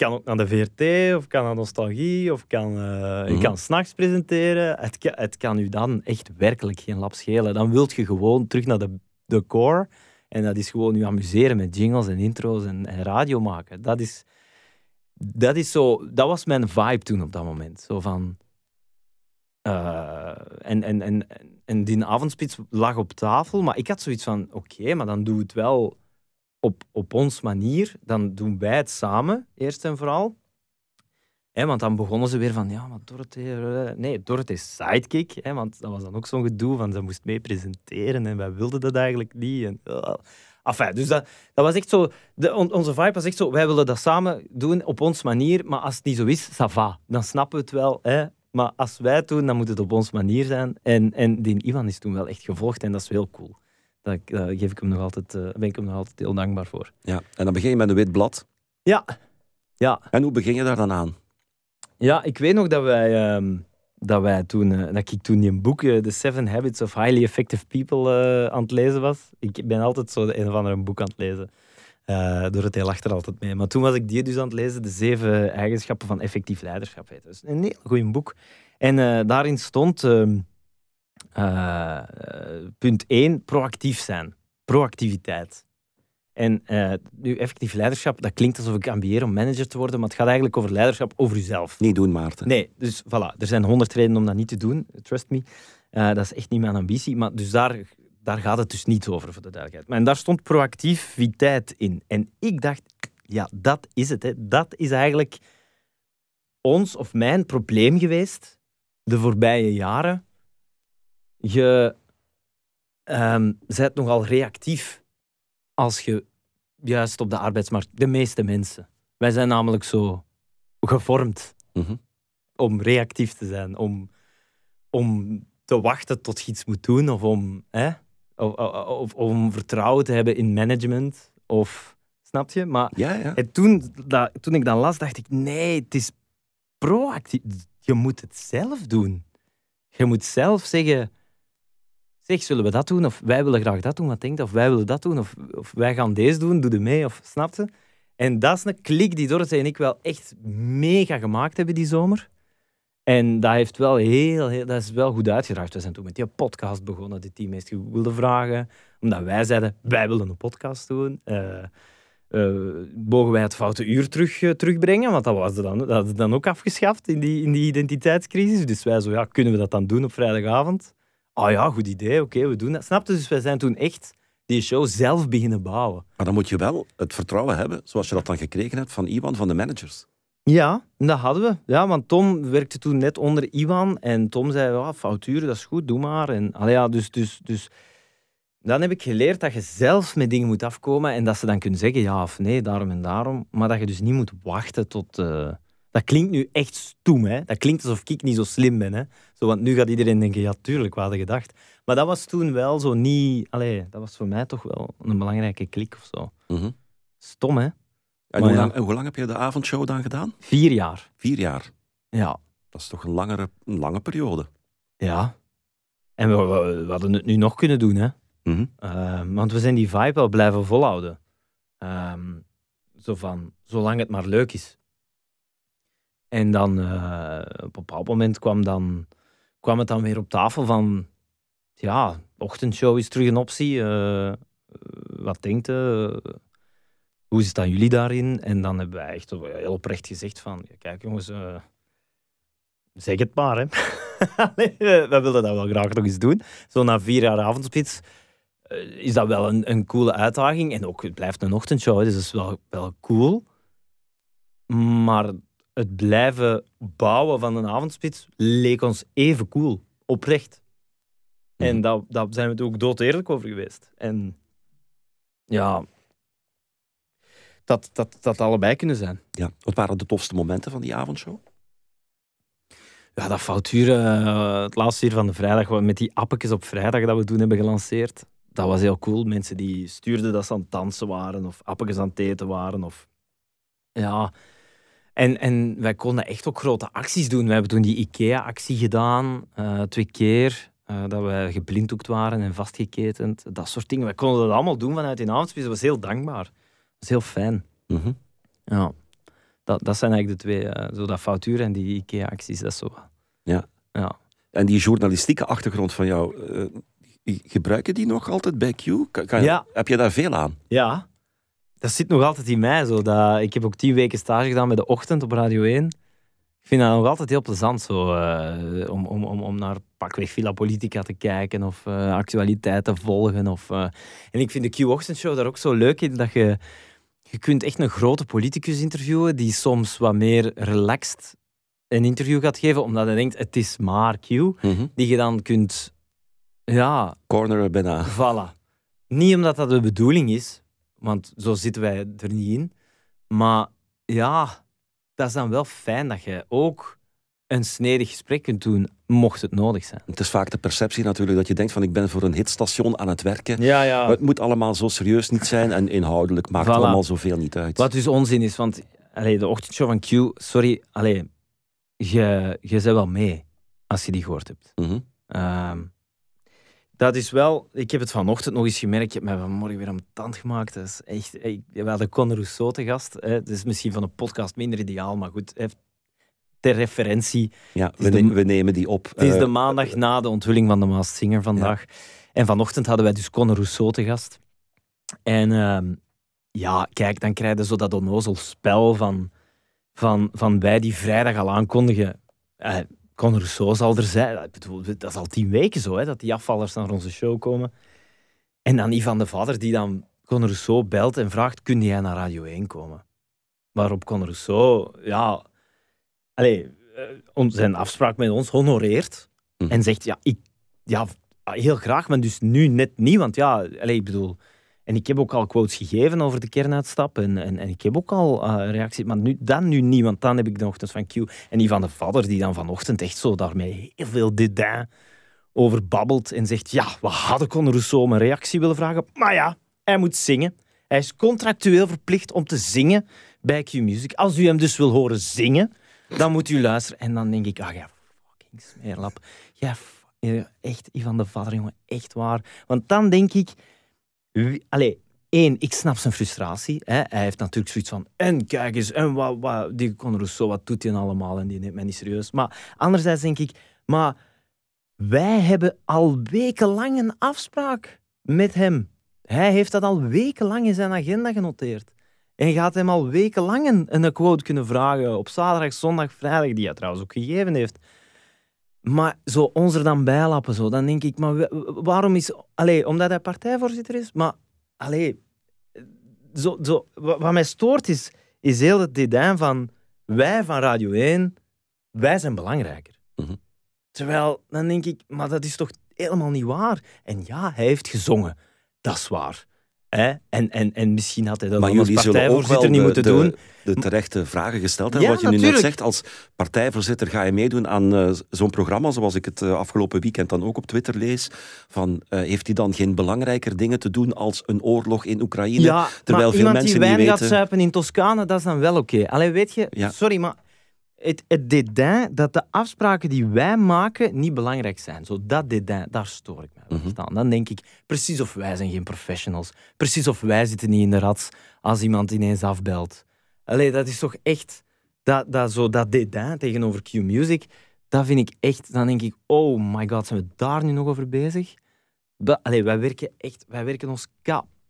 kan ook naar de VRT, of kan naar Nostalgie, of kan, uh, mm -hmm. je kan s'nachts presenteren. Het kan, het kan u dan echt werkelijk geen lap schelen. Dan wilt je gewoon terug naar de, de core. En dat is gewoon je amuseren met jingles en intro's en, en radio maken. Dat is, dat is zo... Dat was mijn vibe toen op dat moment. Zo van... Uh, en, en, en, en die avondspits lag op tafel, maar ik had zoiets van, oké, maar dan doen we het wel op, op ons manier, dan doen wij het samen, eerst en vooral. Want dan begonnen ze weer van, ja, maar Dorothy... Nee, Dorothy is sidekick, want dat was dan ook zo'n gedoe van, ze moest mee presenteren en wij wilden dat eigenlijk niet. En, uh, enfin, dus dat, dat was echt zo... De, on, onze vibe was echt zo, wij willen dat samen doen op ons manier, maar als het niet zo is, ça va. Dan snappen we het wel, hè. Maar als wij het doen, dan moet het op onze manier zijn. En, en die Ivan is toen wel echt gevolgd en dat is heel cool. Daar geef ik hem nog altijd, uh, ben ik hem nog altijd heel dankbaar voor. Ja, en dan begin je met een wit blad. Ja. ja. En hoe begin je daar dan aan? Ja, ik weet nog dat wij, um, dat wij toen, uh, dat ik toen een boek, The Seven Habits of Highly Effective People, aan het lezen was. Ik ben altijd zo een of andere boek aan het lezen. Dorothee lacht er altijd mee. Maar toen was ik die dus aan het lezen, De Zeven Eigenschappen van Effectief Leiderschap. Heet. Dus een heel goed boek. En daarin stond... Uh, punt 1, proactief zijn. Proactiviteit. En uh, nu, effectief leiderschap, dat klinkt alsof ik ambieer om manager te worden, maar het gaat eigenlijk over leiderschap over jezelf. Niet doen, Maarten. Nee, dus voilà. Er zijn honderd redenen om dat niet te doen, trust me. Uh, dat is echt niet mijn ambitie, maar dus daar, daar gaat het dus niet over, voor de duidelijkheid. Maar en daar stond proactiviteit in. En ik dacht, ja, dat is het. Hè. Dat is eigenlijk ons of mijn probleem geweest de voorbije jaren je um, bent nogal reactief als je juist op de arbeidsmarkt, de meeste mensen. Wij zijn namelijk zo gevormd mm -hmm. om reactief te zijn, om, om te wachten tot je iets moet doen of om, hè, of, om vertrouwen te hebben in management. Of, snap je? Maar Ja, ja. en toen, dat, toen ik dat las, dacht ik, nee, het is proactief. Je moet het zelf doen. Je moet zelf zeggen, zullen we dat doen? Of wij willen graag dat doen, wat denkt? Of wij willen dat doen? Of, of wij gaan deze doen, doe er mee? Of, snap je? En dat is een klik die Dorothee en ik wel echt mega gemaakt hebben die zomer. En dat, heeft wel heel, dat is wel goed uitgedraaid. We zijn toen met die podcast begonnen, de tien meest gegoogelde vragen. Omdat wij zeiden, wij willen een podcast doen. Eh, eh, mogen wij het foute uur terug, eh, terugbrengen? Want dat was dan, dat dan ook afgeschaft in die, in die identiteitscrisis. Dus wij zo, ja, kunnen we dat dan doen op vrijdagavond? Ah ja, goed idee, oké, we doen dat. Snapte? Dus wij zijn toen echt die show zelf beginnen bouwen. Maar dan moet je wel het vertrouwen hebben, zoals je dat dan gekregen hebt van Iwan, van de managers. Ja, dat hadden we. Ja, want Tom werkte toen net onder Iwan. En Tom zei, ja, fouturen, dat is goed, doe maar. En, ja, dus, dus, dus dan heb ik geleerd dat je zelf met dingen moet afkomen. En dat ze dan kunnen zeggen ja of nee, daarom en daarom. Maar dat je dus niet moet wachten tot... eh, Dat klinkt nu echt stoem, hè. Dat klinkt alsof ik niet zo slim ben, hè. Zo, want nu gaat iedereen denken, ja, tuurlijk, we hadden gedacht. Maar dat was toen wel zo niet... Allee, dat was voor mij toch wel een belangrijke klik of zo. Mhm. Stom, hè. En, hoe ja. lang, en hoe lang heb je de avondshow dan gedaan? Vier jaar. Vier jaar. Ja. Dat is toch een, langere, een lange periode. Ja. En we, we- we hadden het nu nog kunnen doen, hè. Mhm. Ehm, want we zijn die vibe wel blijven volhouden. Ehm, zo van, zolang het maar leuk is. En dan, eh, op een bepaald moment kwam, dan, kwam het dan weer op tafel van... Ja, ochtendshow is terug een optie. eh, wat denkt u? hoe zitten jullie daarin? En dan hebben wij echt heel oprecht gezegd van... Kijk jongens, eh, zeg het maar, hè. We willen dat wel graag nog eens doen. Zo na vier jaar avondspits eh, is dat wel een, een coole uitdaging. En ook, het blijft een ochtendshow, dus dat is wel, wel cool. Maar het blijven bouwen van een avondspits leek ons even cool. Oprecht. En Mhm. daar, daar zijn we het ook dood eerlijk over geweest. En ja, dat, dat, dat allebei kunnen zijn. Ja. Wat waren de tofste momenten van die avondshow? Ja, dat fouturen, eh, het laatste uur van de vrijdag, met die appetjes op vrijdag dat we toen hebben gelanceerd. Dat was heel cool. Mensen die stuurden dat ze aan het dansen waren, of appetjes aan het eten waren. Of... Ja. En, en wij konden echt ook grote acties doen. We hebben toen die IKEA-actie gedaan, eh, twee keer. eh, dat we geblinddoekt waren en vastgeketend. Dat soort dingen. Wij konden dat allemaal doen vanuit die avondspits. Dat was heel dankbaar. Dat was heel fijn. Mhm. Ja. Dat, dat zijn eigenlijk de twee. eh, zo dat foutuur en die IKEA-acties. Dat is zo. Ja. Ja. En die journalistieke achtergrond van jou, eh, gebruiken die nog altijd bij Q? Kan, kan- Ja. Heb je daar veel aan? Ja, dat zit nog altijd in mij. Zo, dat, ik heb ook tien weken stage gedaan bij de ochtend op Radio 1. Ik vind dat nog altijd heel plezant zo, eh, om, om, om, om naar pakweg Villa Politica te kijken of eh actualiteit te volgen. Of, eh, En ik vind de Q-ochtendshow daar ook zo leuk in dat je, je kunt echt een grote politicus interviewen die soms wat meer relaxed een interview gaat geven, omdat hij denkt het is maar Q, Mhm. die je dan kunt ja, Corner bijna. Voilà. Niet omdat dat de bedoeling is, want zo zitten wij er niet in. Maar ja, dat is dan wel fijn dat je ook een snedig gesprek kunt doen, mocht het nodig zijn. Het is vaak de perceptie natuurlijk dat je denkt van ik ben voor een hitstation aan het werken. Ja, ja. Maar het moet allemaal zo serieus niet zijn en inhoudelijk maakt Voilà. allemaal zoveel niet uit. Wat dus onzin is, want allee, de ochtendshow van Q, sorry, allee, je, je bent wel mee als je die gehoord hebt. Ehm, dat is wel... Ik heb het vanochtend nog eens gemerkt. Ik heb mij vanmorgen weer aan mijn tand gemaakt. Dat is echt... We hadden Conor Rousseau te gast. Hè. Het is misschien van een podcast minder ideaal, maar goed. hè, Ter referentie. Ja, we, de- we nemen die op. Het is Eh, de maandag na de onthulling van de Masked Singer vandaag. En vanochtend hadden wij dus Conor Rousseau te gast. En ehm, ja, kijk, dan krijg je zo dat onnozel spel van, van, van wij die vrijdag al aankondigen. Eh, Conor Rousseau zal er zijn. Ik bedoel, dat is al tien weken zo, hè, dat die afvallers naar onze show komen. En dan Ivan de Vader die dan Conor Rousseau belt en vraagt, kun jij naar Radio 1 komen? Waarop Conor Rousseau, ja... Eh, zijn afspraak met ons honoreert. Mhm. En zegt, ja, ik, ja, heel graag, maar dus nu net niet. Want ja, allee, ik bedoel, En ik heb ook al quotes gegeven over de kernuitstap. En, en, en ik heb ook al uh, reacties. Maar nu, dan nu niet, want dan heb ik de ochtend van Q. En die van de vader, die dan vanochtend echt zo daarmee heel veel dédain over babbelt. En zegt, ja, we hadden Conor Rousseau om een reactie willen vragen. Maar ja, hij moet zingen. Hij is contractueel verplicht om te zingen bij Q-Music. Als u hem dus wil horen zingen, dan moet u luisteren. En dan denk ik, ah ja, fucking smeerlap. Ja, echt, Ivan de Vader, jongen, echt waar. Want dan denk ik... Allee, één, ik snap zijn frustratie. Hè. Hij heeft natuurlijk zoiets van... En kijk eens, en wat, wat, die Conor Rousseau, wat doet hij allemaal? En die neemt mij niet serieus. Maar anderzijds denk ik... Maar wij hebben al wekenlang een afspraak met hem. Hij heeft dat al wekenlang in zijn agenda genoteerd. En gaat hem al wekenlang een, een quote kunnen vragen op zaterdag, zondag, vrijdag, die hij trouwens ook gegeven heeft. Maar zo ons er dan bijlappen, zo, dan denk ik, maar waarom is... Allee, omdat hij partijvoorzitter is, maar... Allee, zo, zo, wat mij stoort is, is heel het dédain van wij van Radio 1, wij zijn belangrijker. Mhm. Terwijl, dan denk ik, maar dat is toch helemaal niet waar? En ja, hij heeft gezongen. Dat is waar. Hè? En, en, en misschien had hij dat maar als partijvoorzitter niet moeten doen. De terechte vragen gesteld hebben. wat je nu net zegt, als partijvoorzitter ga je meedoen aan uh, zo'n programma, zoals ik het uh, afgelopen weekend dan ook op Twitter lees. Van, uh, heeft hij dan geen belangrijker dingen te doen als een oorlog in Oekraïne? Ja, terwijl veel mensen die wijn weten... gaat zuipen in Toscane, dat is dan wel oké. Okay. Alleen weet je, ja. sorry, maar het, het dédain dat de afspraken die wij maken niet belangrijk zijn. Zo dat dédain, daar stoor ik me wel mm. Dan denk ik, precies of wij zijn geen professionals. Precies of wij zitten niet in de rats als iemand ineens afbelt. Allee, dat is toch echt... Dat, dat, zo, dat dédain tegenover Q-Music, dat vind ik echt... Dan denk ik, oh my god, zijn we daar nu nog over bezig? Dat, allee, wij werken echt... Wij werken ons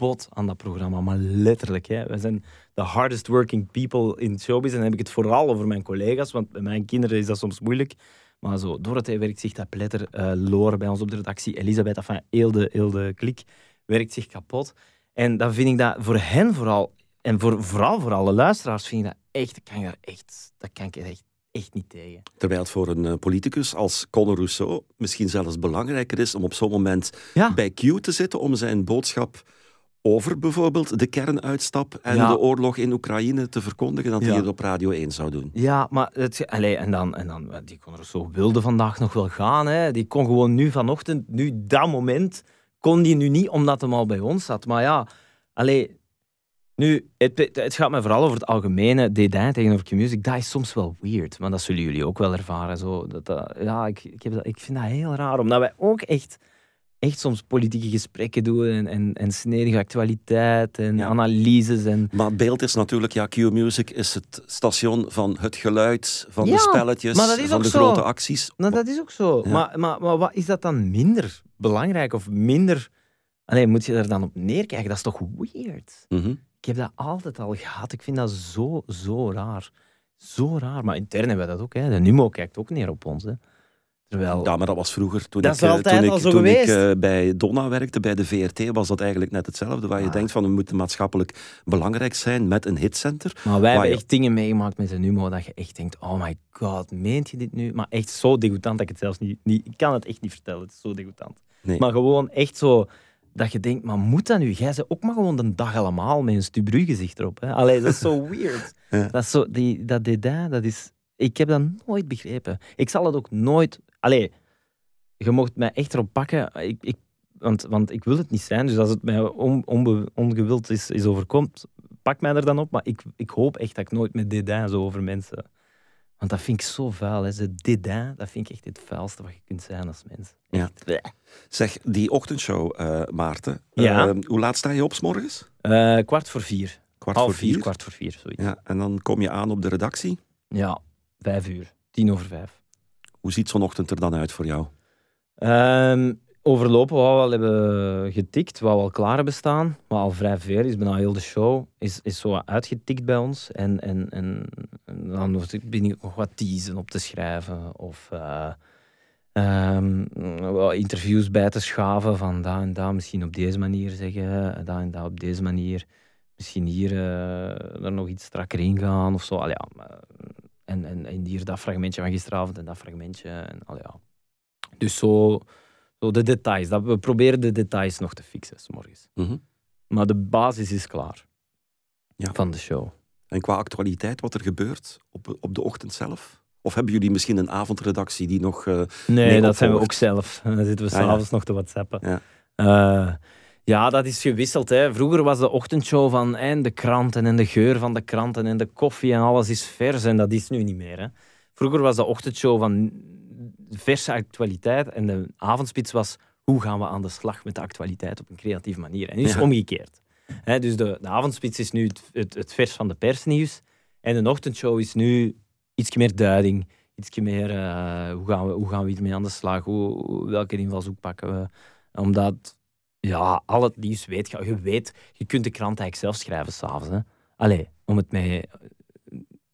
kap aan dat programma, maar letterlijk. Hè. Wij zijn de hardest working people in showbiz. En dan heb ik het vooral over mijn collega's, want bij mijn kinderen is dat soms moeilijk. Maar zo, Dorothee werkt zich dat pletter. Uh, Lore bij ons op de redactie, Elisabeth, enfin, heel de, heel de klik, werkt zich kapot. En dan vind ik dat voor hen vooral, en voor, vooral voor alle luisteraars, vind ik dat echt, kan daar echt, dat kan ik echt echt niet tegen. Terwijl het voor een eh, politicus als Conor Rousseau misschien zelfs belangrijker is om op zo'n moment bij Q te zitten om zijn boodschap over bijvoorbeeld de kernuitstap en de oorlog in Oekraïne te verkondigen, dat hij het op Radio 1 zou doen. Ja, maar het, allez, en, dan, en dan, die kon er zo wilde vandaag nog wel gaan. Hè. Die kon gewoon nu vanochtend, nu dat moment, kon die nu niet omdat hem al bij ons zat. Maar ja, allez, nu, het, het gaat me vooral over het algemene dédain tegenover Q-Music. Dat is soms wel weird, maar dat zullen jullie ook wel ervaren. Zo, dat, ja, ik, ik, heb dat, ik vind dat heel raar, omdat wij ook echt echt soms politieke gesprekken doen en, en, en snedige actualiteit en analyses. En... Maar het beeld is natuurlijk, ja, Q-Music is het station van het geluid, van de spelletjes, van de grote acties. Nou, dat is ook zo. Maar, maar, maar wat is dat dan minder belangrijk of minder... Allee, moet je er dan op neerkijken? Dat is toch weird? Mhm. Ik heb dat altijd al gehad. Ik vind dat zo, zo raar. Zo raar. Maar intern hebben we dat ook. Hè. De NUMO kijkt ook neer op ons. Hè. Terwijl... Ja, maar dat was vroeger. Toen ik, eh, toen ik, toen ik uh, bij Donna werkte, bij de VRT, was dat eigenlijk net hetzelfde. Waar je ah. denkt van, we moeten maatschappelijk belangrijk zijn met een hitcenter. Maar wij hebben echt dingen meegemaakt met een Numo dat je echt denkt, oh my god, meent je dit nu? Maar echt zo degoutant dat ik het zelfs niet... niet ik kan het echt niet vertellen, het is zo degoutant. Nee. Maar gewoon echt zo... Dat je denkt, maar moet dat nu? Jij ze ook maar gewoon de dag allemaal met een stubru gezicht erop. Hè? Allee, dat is zo weird. Dat, is zo, die, dat dédain, dat is... Ik heb dat nooit begrepen. Ik zal het ook nooit Allee, je mocht mij echt erop pakken. Ik, ik, want, want ik wil het niet zijn. Dus als het mij on, ongewild is, is overkomt, pak mij er dan op. Maar ik, ik hoop echt dat ik nooit met dédain zo over mensen... Want dat vind ik zo vuil. Hè. Ze dédain, dat vind ik echt het vuilste wat je kunt zijn als mens. Echt. Ja. Zeg, die ochtendshow, uh, Maarten. Ja. Uh, hoe laat sta je op s morgens? Uh, kwart voor vier. Kwart voor vier? Kwart voor vier, zoiets. Ja, en dan kom je aan op de redactie? Ja, vijf uur. Tien over vijf. Hoe ziet zo'n ochtend er dan uit voor jou? Um, overlopen wat we al hebben getikt, wat we al klaar hebben staan, wat al vrij veel is, bijna heel de show, is, is zo uitgetikt bij ons. En, en, en, dan ben ik nog wat teasen op te schrijven of uh, um, interviews bij te schaven van daar en daar misschien op deze manier zeggen, daar en daar op deze manier. Misschien hier uh, er nog iets strakker in gaan of zo. Al ja, en, en, en hier dat fragmentje van gisteravond en dat fragmentje. En, al ja. Dus zo, zo de details. Dat, we proberen de details nog te fixen, s morgens. Mhm. Maar de basis is klaar ja. van de show. En qua actualiteit, wat er gebeurt op, op de ochtend zelf? Of hebben jullie misschien een avondredactie die nog. Uh, nee, dat zijn we ook zelf. Dan zitten we ah, s'avonds ja. nog te whatsappen. Ja. Uh, ja, dat is gewisseld. Hè. Vroeger was de ochtendshow van en de kranten en de geur van de kranten en de koffie en alles is vers. En dat is nu niet meer. Hè. Vroeger was de ochtendshow van verse actualiteit en de avondspits was hoe gaan we aan de slag met de actualiteit op een creatieve manier. En nu is het omgekeerd. He, dus de, de, avondspits is nu het, het, vers van de persnieuws. En de ochtendshow is nu iets meer duiding. Iets meer uh, hoe, gaan we, hoe gaan we iets mee aan de slag? Hoe, welke invalshoek pakken we? Omdat ja, al het nieuws weet je. Je weet, je kunt de krant eigenlijk zelf schrijven s'avonds. Allee, om het mee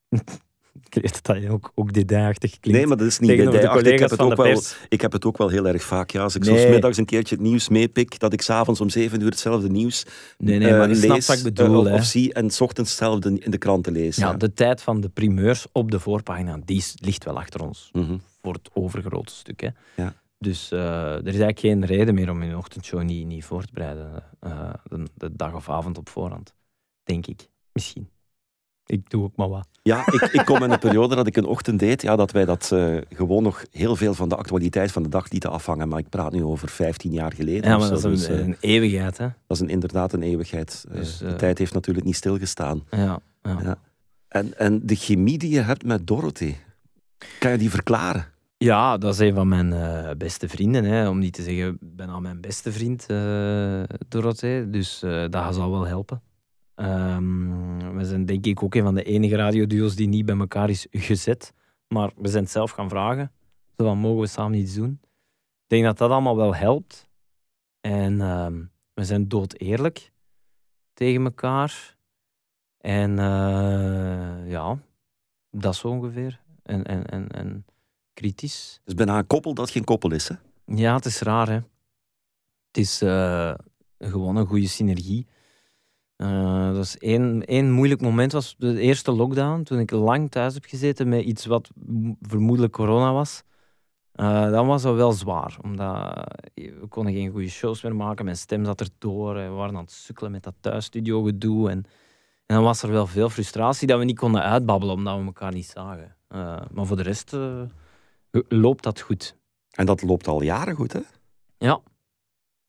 ik weet dat je ook, ook klinkt. Nee, maar dat is niet dédainachtig. Ik heb, het ook wel, ik heb het ook wel heel erg vaak. Ja. Als ik nee. middags een keertje het nieuws meepik, dat ik s'avonds om zeven uur hetzelfde nieuws nee, nee, maar uh, lees wat ik bedoel, uh, of zie en s ochtends hetzelfde in de kranten lees. Ja, de tijd van de primeurs op de voorpagina, die ligt wel achter ons. Mm Voor het overgrote stuk. Hè. Ja. Dus uh, er is eigenlijk geen reden meer om een ochtendshow niet, niet voor te bereiden. De, de dag of avond op voorhand. Denk ik. Misschien ik doe ook maar wat. Ja, ik, ik kom in een periode dat ik een ochtend deed, ja, dat wij dat uh, gewoon nog heel veel van de actualiteit van de dag lieten afhangen. Maar ik praat nu over 15 jaar geleden. Ja, maar dat is een, dus, een, eeuwigheid, hè? Dat is een, inderdaad een eeuwigheid. Eh, dus, de tijd heeft natuurlijk niet stilgestaan. Ja, ja. ja. En, en de chemie die je hebt met Dorothy, kan je die verklaren? Ja, dat is een van mijn beste vrienden. Hè. Om niet te zeggen, bijna mijn beste vriend, Dorothee. Dus dat zal wel helpen. Um, we zijn denk ik ook een van de enige radioduo's die niet bij elkaar is gezet. Maar we zijn het zelf gaan vragen. Zo mogen we samen iets doen? Ik denk dat dat allemaal wel helpt. En um, we zijn dood eerlijk tegen elkaar. En uh, ja, dat zo ongeveer. En, en, en, en kritisch. Dus bijna een koppel dat geen koppel is, hè? Ja, het is raar, hè. Het is uh, gewoon een goede synergie. Uh, dat is één, één moeilijk moment was de eerste lockdown, toen ik lang thuis heb gezeten met iets wat vermoedelijk corona was. Uh, dan was dat wel zwaar, omdat we konden geen goede shows meer maken. Mijn stem zat erdoor, we waren aan het sukkelen met dat thuisstudio gedoe. En, en dan was er wel veel frustratie dat we niet konden uitbabbelen, omdat we elkaar niet zagen. Uh, maar voor de rest loopt dat goed. En dat loopt al jaren goed, hè? Ja,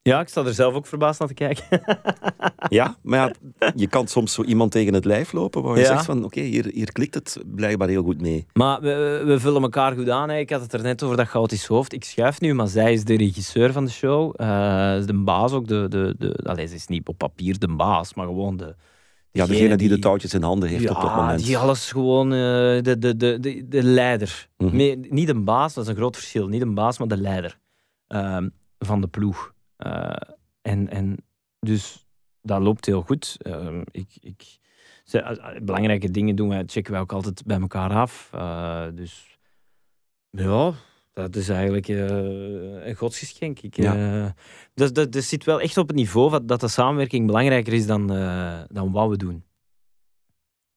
ja, ik sta er zelf ook verbaasd naar te kijken. ja, maar ja, je kan soms zo iemand tegen het lijf lopen waar je zegt van oké, hier, hier klikt het blijkbaar heel goed mee. Maar we, we vullen elkaar goed aan. Hè. Ik had het er net over dat chaotisch hoofd. Ik schuif nu, maar zij is de regisseur van de show. Uh, de baas ook. De, de, de, allee, ze is niet op papier de baas, maar gewoon de... Ja, degene die, de touwtjes in handen heeft op dat moment. die alles gewoon... Uh, de, de, de, de, de leider. Mm niet een baas, dat is een groot verschil. Niet een baas, maar de leider uh, van de ploeg. Uh, en, en dus dat loopt heel goed. Uh, ik, ik, belangrijke dingen doen wij, checken wij ook altijd bij elkaar af. Dus ja, dat is eigenlijk een godsgeschenk. Ik, ja. dus dat, dat zit wel echt op het niveau dat, dat de samenwerking belangrijker is dan, dan wat we doen.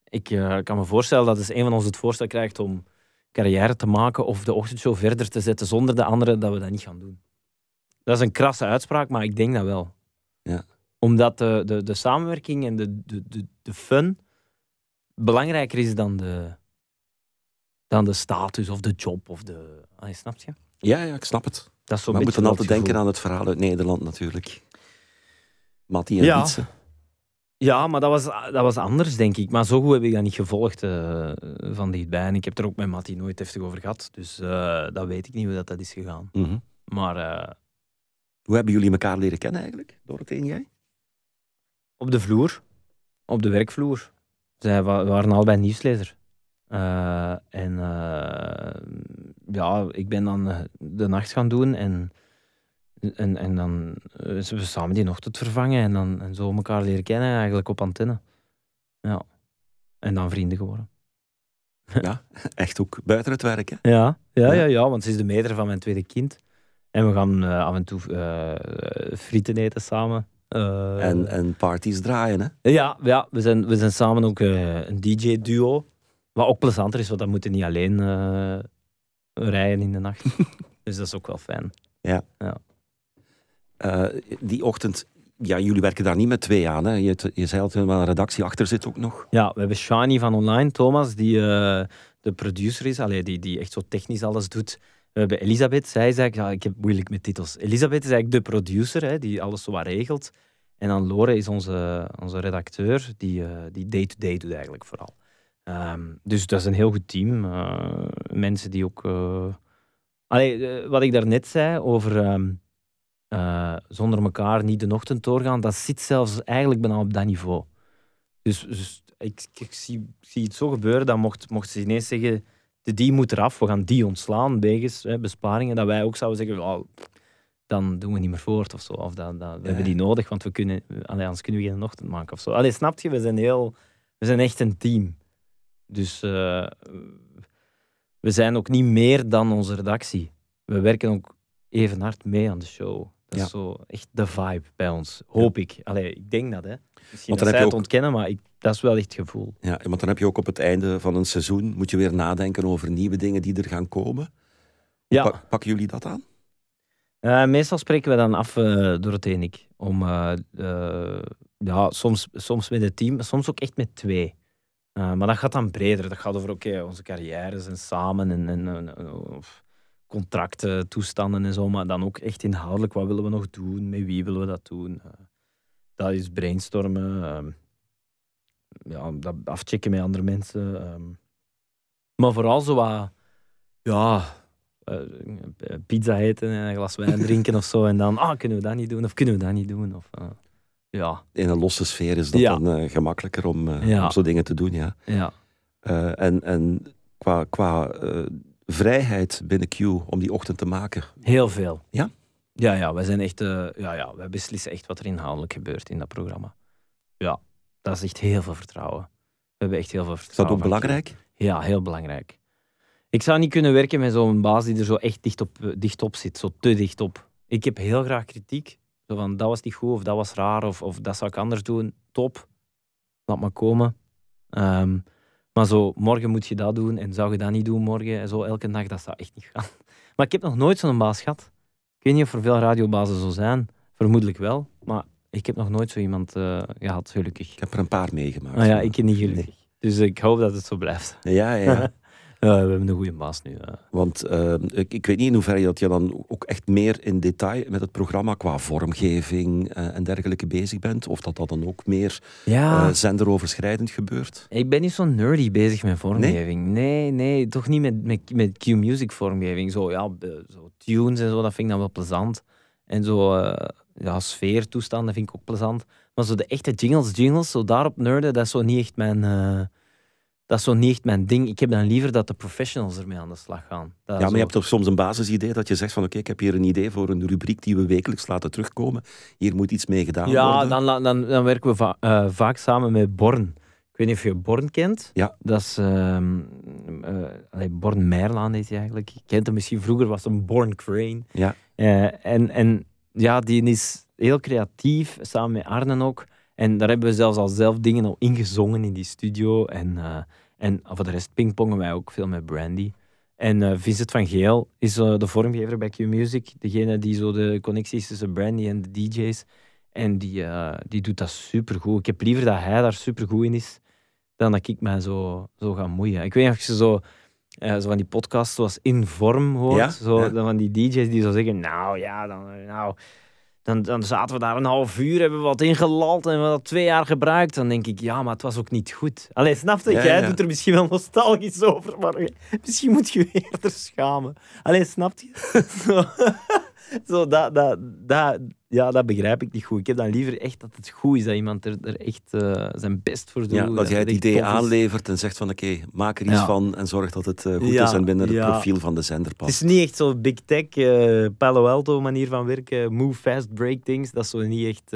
Ik kan me voorstellen dat als een van ons het voorstel krijgt om carrière te maken of de ochtendshow verder te zetten zonder de andere, dat we dat niet gaan doen. Dat is een krasse uitspraak, maar ik denk dat wel. Ja. Omdat de, de, de samenwerking en de, de, de, de fun belangrijker is dan de, dan de status of de job of de. Ah, snap je? Ja, ja, ik snap het. Dat is zo maar we moeten altijd denken aan het verhaal uit Nederland natuurlijk. Mattie en ja. Ja, maar dat was, dat was anders, denk ik. Maar zo goed heb ik dat niet gevolgd uh, van dichtbij. En ik heb er ook met Mattie nooit heftig over gehad. Dus uh, dat weet ik niet hoe dat, dat is gegaan. Mm -hmm. Maar uh, hoe hebben jullie elkaar leren kennen eigenlijk, Dorothee en jij? Op de vloer. Op de werkvloer. Zij waren allebei nieuwslezer. Uh, en uh, ja, ik ben dan eh, de nacht gaan doen en, en, en dan we samen die ochtend vervangen en dan en zo elkaar leren kennen eigenlijk op antenne. Ja. En dan vrienden geworden. Ja, echt ook buiten het werk, hè? Ja, ja, ja, ja, want ze is de meter van mijn tweede kind. En we gaan uh, af en toe uh, frieten eten samen. Uh, en, en parties draaien, hè? Ja, ja we, zijn, we zijn samen ook een DJ-duo. Wat ook plezanter is, want dan moeten niet alleen rijden in de nacht. dus dat is ook wel fijn. Ja. ja. die ochtend, ja, jullie werken daar niet met twee aan. Hè? Je, je zei altijd wel een redactie achter zit ook nog. Ja, we hebben Shani van Online, Thomas, die uh, de producer is, allee, die, die echt zo technisch alles doet. We hebben Elisabeth, zij is eigenlijk, ja, ik heb moeilijk met titels. Elisabeth is eigenlijk de producer, hè, die alles zo wat regelt. En dan Lore is onze, onze redacteur, die day-to-day -day doet eigenlijk vooral. Um, dus dat is een heel goed team. Uh, mensen die ook. Uh, allee, wat ik daarnet zei over um, uh, zonder elkaar niet de ochtend doorgaan, dat zit zelfs eigenlijk bijna op dat niveau. Dus, dus ik, ik, zie, zie het zo gebeuren dat mocht, mocht ze ineens zeggen: de die moet eraf, we gaan die ontslaan wegens hè, besparingen, dat wij ook zouden zeggen: oh, dan doen we niet meer voort of zo. Of dat, dat, we hebben die nodig, want we kunnen, allee, anders kunnen we geen ochtend maken of zo. Allee, snap je? We zijn, heel, we zijn echt een team. Dus uh, we zijn ook niet meer dan onze redactie. We werken ook even hard mee aan de show. Dat is zo echt de vibe bij ons. Hoop ik. Allee, ik denk dat, hè. Misschien dat zij het ook... ontkennen, maar ik, dat is wel echt het gevoel. Ja, want dan heb je ook op het einde van een seizoen... moet je weer nadenken over nieuwe dingen die er gaan komen. Ja. Pa pakken jullie dat aan? Uh, meestal spreken we dan af, uh, Dorothee en ik. Om, uh, ja, soms, soms met het team, soms ook echt met twee. Uh, maar dat gaat dan breder. Dat gaat over okay, onze carrières en samen en, en, en contracten, toestanden en zo. Maar dan ook echt inhoudelijk. Wat willen we nog doen? Met wie willen we dat doen? Uh, dat is brainstormen. Uh, ja, dat afchecken met andere mensen. Ehm. maar vooral zo wat... Ja, pizza eten en een glas wijn drinken of zo. En dan, ah, kunnen we dat niet doen? Of kunnen we dat niet doen? Of, ja. In een losse sfeer is dat dan uh, gemakkelijker om, uh, om zo dingen te doen. Ja. Ja. Uh, en, en qua, qua vrijheid binnen Q om die ochtend te maken? Heel veel. Ja? Ja, ja, wij zijn echt, ja, ja, wij beslissen echt wat er inhoudelijk gebeurt in dat programma. Ja, dat is echt heel veel vertrouwen. We hebben echt heel veel vertrouwen. Is dat ook belangrijk? Ja, heel belangrijk. Ik zou niet kunnen werken met zo'n baas die er zo echt dicht op, dicht op zit, zo te dicht op. Ik heb heel graag kritiek, van dat was niet goed of dat was raar of, of dat zou ik anders doen. Top, laat maar komen. Ehm, maar zo, morgen moet je dat doen en zou je dat niet doen morgen en zo elke dag, dat zou echt niet gaan. Maar ik heb nog nooit zo'n baas gehad. Ik weet niet of er veel radiobazen zo zijn. Vermoedelijk wel, maar ik heb nog nooit zo iemand uh, gehad, gelukkig. Ik heb er een paar meegemaakt. Ah, ja, ik niet gelukkig. Dus ik hoop dat het zo blijft. Ja, ja. Ja, we hebben een goede baas nu. Want uh, ik, ik, weet niet in hoeverre dat je dan ook echt meer in detail met het programma qua vormgeving uh, en dergelijke bezig bent. Of dat dat dan ook meer ja. uh, zenderoverschrijdend gebeurt. Ik ben niet zo nerdy bezig met vormgeving. Nee, nee, nee toch niet met, met, met Q-music vormgeving. Zo, ja, zo tunes en zo, dat vind ik dan wel plezant. En zo ja, sfeertoestanden vind ik ook plezant. Maar zo de echte jingles, jingles, zo daarop nerden, dat is zo niet echt mijn dat is zo niet echt mijn ding. Ik heb dan liever dat de professionals ermee aan de slag gaan. ja, maar je hebt toch soms een basisidee dat je zegt van oké, ik heb hier een idee voor een rubriek die we wekelijks laten terugkomen. Hier moet iets mee gedaan ja, worden. Ja, dan, dan, dan werken we uh, vaak samen met Born. Ik weet niet of je Born kent. Ja. Dat is uh, uh, Born Meirlaan heet hij eigenlijk. Je kent hem misschien vroeger, was een Born Crane. Ja. en, en ja, die is heel creatief, samen met Arnen ook. En daar hebben we zelfs al zelf dingen al ingezongen in die studio. En, uh, en voor de rest pingpongen wij ook veel met Brandy. En uh, Vincent van Geel is uh, de vormgever bij Q-Music. Degene die zo de connecties tussen Brandy en de DJ's. En die, die doet dat supergoed. Ik heb liever dat hij daar supergoed in is, dan dat ik mij zo, zo ga moeien. Ik weet niet of je zo, zo van die podcasts zoals Inform hoort. Ja? Zo, ja. Van die DJ's die zo zeggen, nou ja, dan, nou, dan, dan zaten we daar een half uur, hebben we wat ingelald en we dat twee jaar gebruikt. Dan denk ik, ja, maar het was ook niet goed. Allee, snap je? Ja, Jij ja. doet er misschien wel nostalgisch over, maar misschien moet je je eerder schamen. Allee, snap je? Zo, dat, dat, dat, ja, dat begrijp ik niet goed. Ik heb dan liever echt dat het goed is, dat iemand er, er echt uh, zijn best voor doet. Ja, dat, jij het idee aanlevert en zegt van oké, okay, maak er iets ja. van en zorg dat het uh, goed ja, is en binnen het profiel van de zender past. Het is niet echt zo big tech, uh, Palo Alto manier van werken, move fast, break things. Dat is zo niet echt,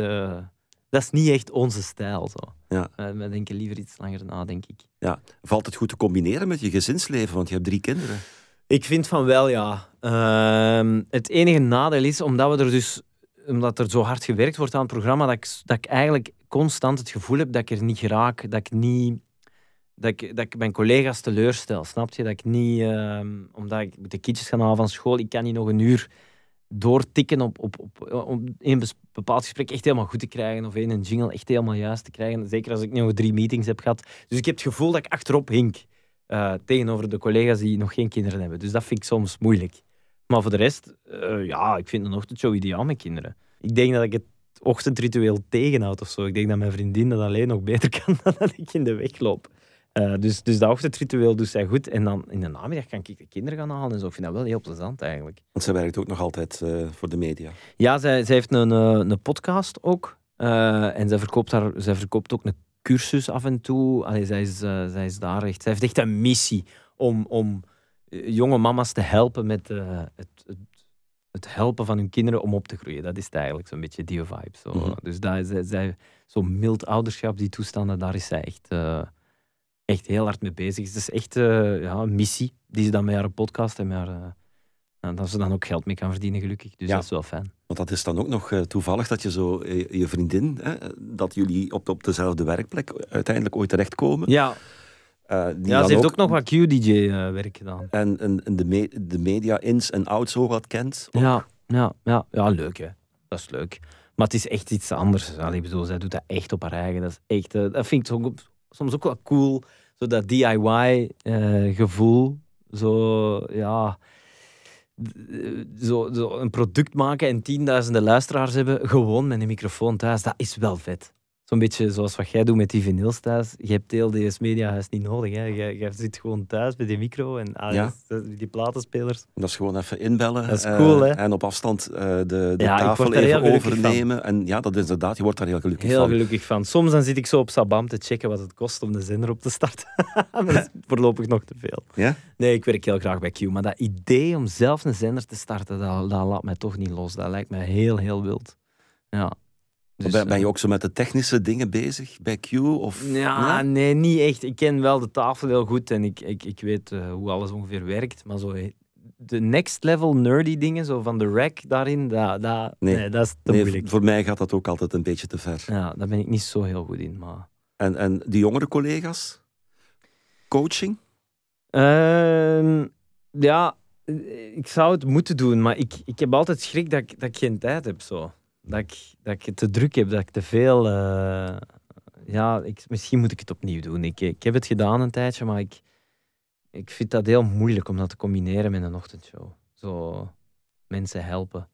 dat is niet echt onze stijl. Zo. Ja. we denken liever iets langer na, denk ik. Ja. Valt het goed te combineren met je gezinsleven, want je hebt drie kinderen. Ik vind van wel, ja. Uh, het enige nadeel is, omdat we er dus omdat er zo hard gewerkt wordt aan het programma, dat ik, dat ik eigenlijk constant het gevoel heb dat ik er niet geraak, dat ik niet... Dat ik, dat ik mijn collega's teleurstel, snap je? Dat ik niet... Uh, omdat ik de kindjes gaan halen van school, ik kan niet nog een uur doortikken op, op, op, om een bepaald gesprek echt helemaal goed te krijgen of een jingle echt helemaal juist te krijgen. Zeker als ik nu drie meetings heb gehad. Dus ik heb het gevoel dat ik achterop hink uh, tegenover de collega's die nog geen kinderen hebben. Dus dat vind ik soms moeilijk. Maar voor de rest, uh, ja, ik vind een ochtendshow ideaal met kinderen. Ik denk dat ik het ochtendritueel tegenhoud of zo. Ik denk dat mijn vriendin dat alleen nog beter kan dan dat ik in de weg loop. Uh, dus, dus dat ochtendritueel doet zij goed. En dan in de namiddag kan ik de kinderen gaan halen en zo. Ik vind dat wel heel plezant eigenlijk. Want zij werkt ook nog altijd uh, voor de media. Ja, zij, zij heeft een, een podcast ook. en zij verkoopt, haar, zij verkoopt ook een cursus af en toe. Allee, zij, is, zij is daar echt... Zij heeft echt een missie om, om jonge mama's te helpen met het, het, het, helpen van hun kinderen om op te groeien. Dat is het eigenlijk zo'n beetje die vibe. Zo. Mm Dus daar, zij, zij, zo'n mild ouderschap, die toestanden, daar is zij echt echt heel hard mee bezig Het is echt uh, ja, een missie die ze dan met haar podcast en met haar, dat ze dan ook geld mee kan verdienen, gelukkig. Dus dat is wel fijn. Want dat is dan ook nog toevallig dat je zo je vriendin, hè, dat jullie op, op dezelfde werkplek uiteindelijk ooit terechtkomen. Ja. Ja, ze heeft ook, nog wat Q-DJ-werk gedaan. En, en, en de, me de media ins en outs zo wat kent. Ja, ja, ja, ja, leuk hè. Dat is leuk. Maar het is echt iets anders. Allee, bedoel, zij doet dat echt op haar eigen. Dat, is echt, dat vind ik soms ook wel cool. Zo dat DIY-gevoel. Eh, zo, ja... Zo, zo een product maken en tienduizenden luisteraars hebben, gewoon met een microfoon thuis, dat is wel vet. Zo'n beetje zoals wat jij doet met die vinyls thuis. Je hebt heel DS Mediahuis niet nodig. Hè. Je, je zit gewoon thuis bij die micro en ah, die platenspelers. Dat is gewoon even inbellen. Dat is cool, hè? En op afstand uh, de, de tafel even overnemen. En ja, dat is inderdaad, je wordt daar heel gelukkig heel van. Heel gelukkig van. Soms dan zit ik zo op Sabam te checken wat het kost om de zender op te starten. dat is voorlopig nog te veel. Ja? Nee, ik werk heel graag bij Q. Maar dat idee om zelf een zender te starten, dat, dat laat mij toch niet los. Dat lijkt mij heel, heel wild. Ja. Dus, ben, ben, je eh, ook zo met de technische dingen bezig bij Q? Of, ja, nee, niet echt. Ik ken wel de tafel heel goed en ik, ik, ik weet uh, hoe alles ongeveer werkt. Maar zo de next level nerdy dingen, zo van de rack daarin, dat, dat, nee. nee dat is te nee, moeilijk. Voor mij gaat dat ook altijd een beetje te ver. Ja, daar ben ik niet zo heel goed in. Maar... En, en die jongere collega's? Coaching? Uh, ja, ik zou het moeten doen, maar ik, ik heb altijd schrik dat ik, dat ik geen tijd heb. Zo dat ik, dat ik het te druk heb, dat ik te veel. Uh, ja, ik, misschien moet ik het opnieuw doen. Ik, ik heb het gedaan een tijdje, maar ik, ik vind dat heel moeilijk om dat te combineren met een ochtendshow. Zo mensen helpen.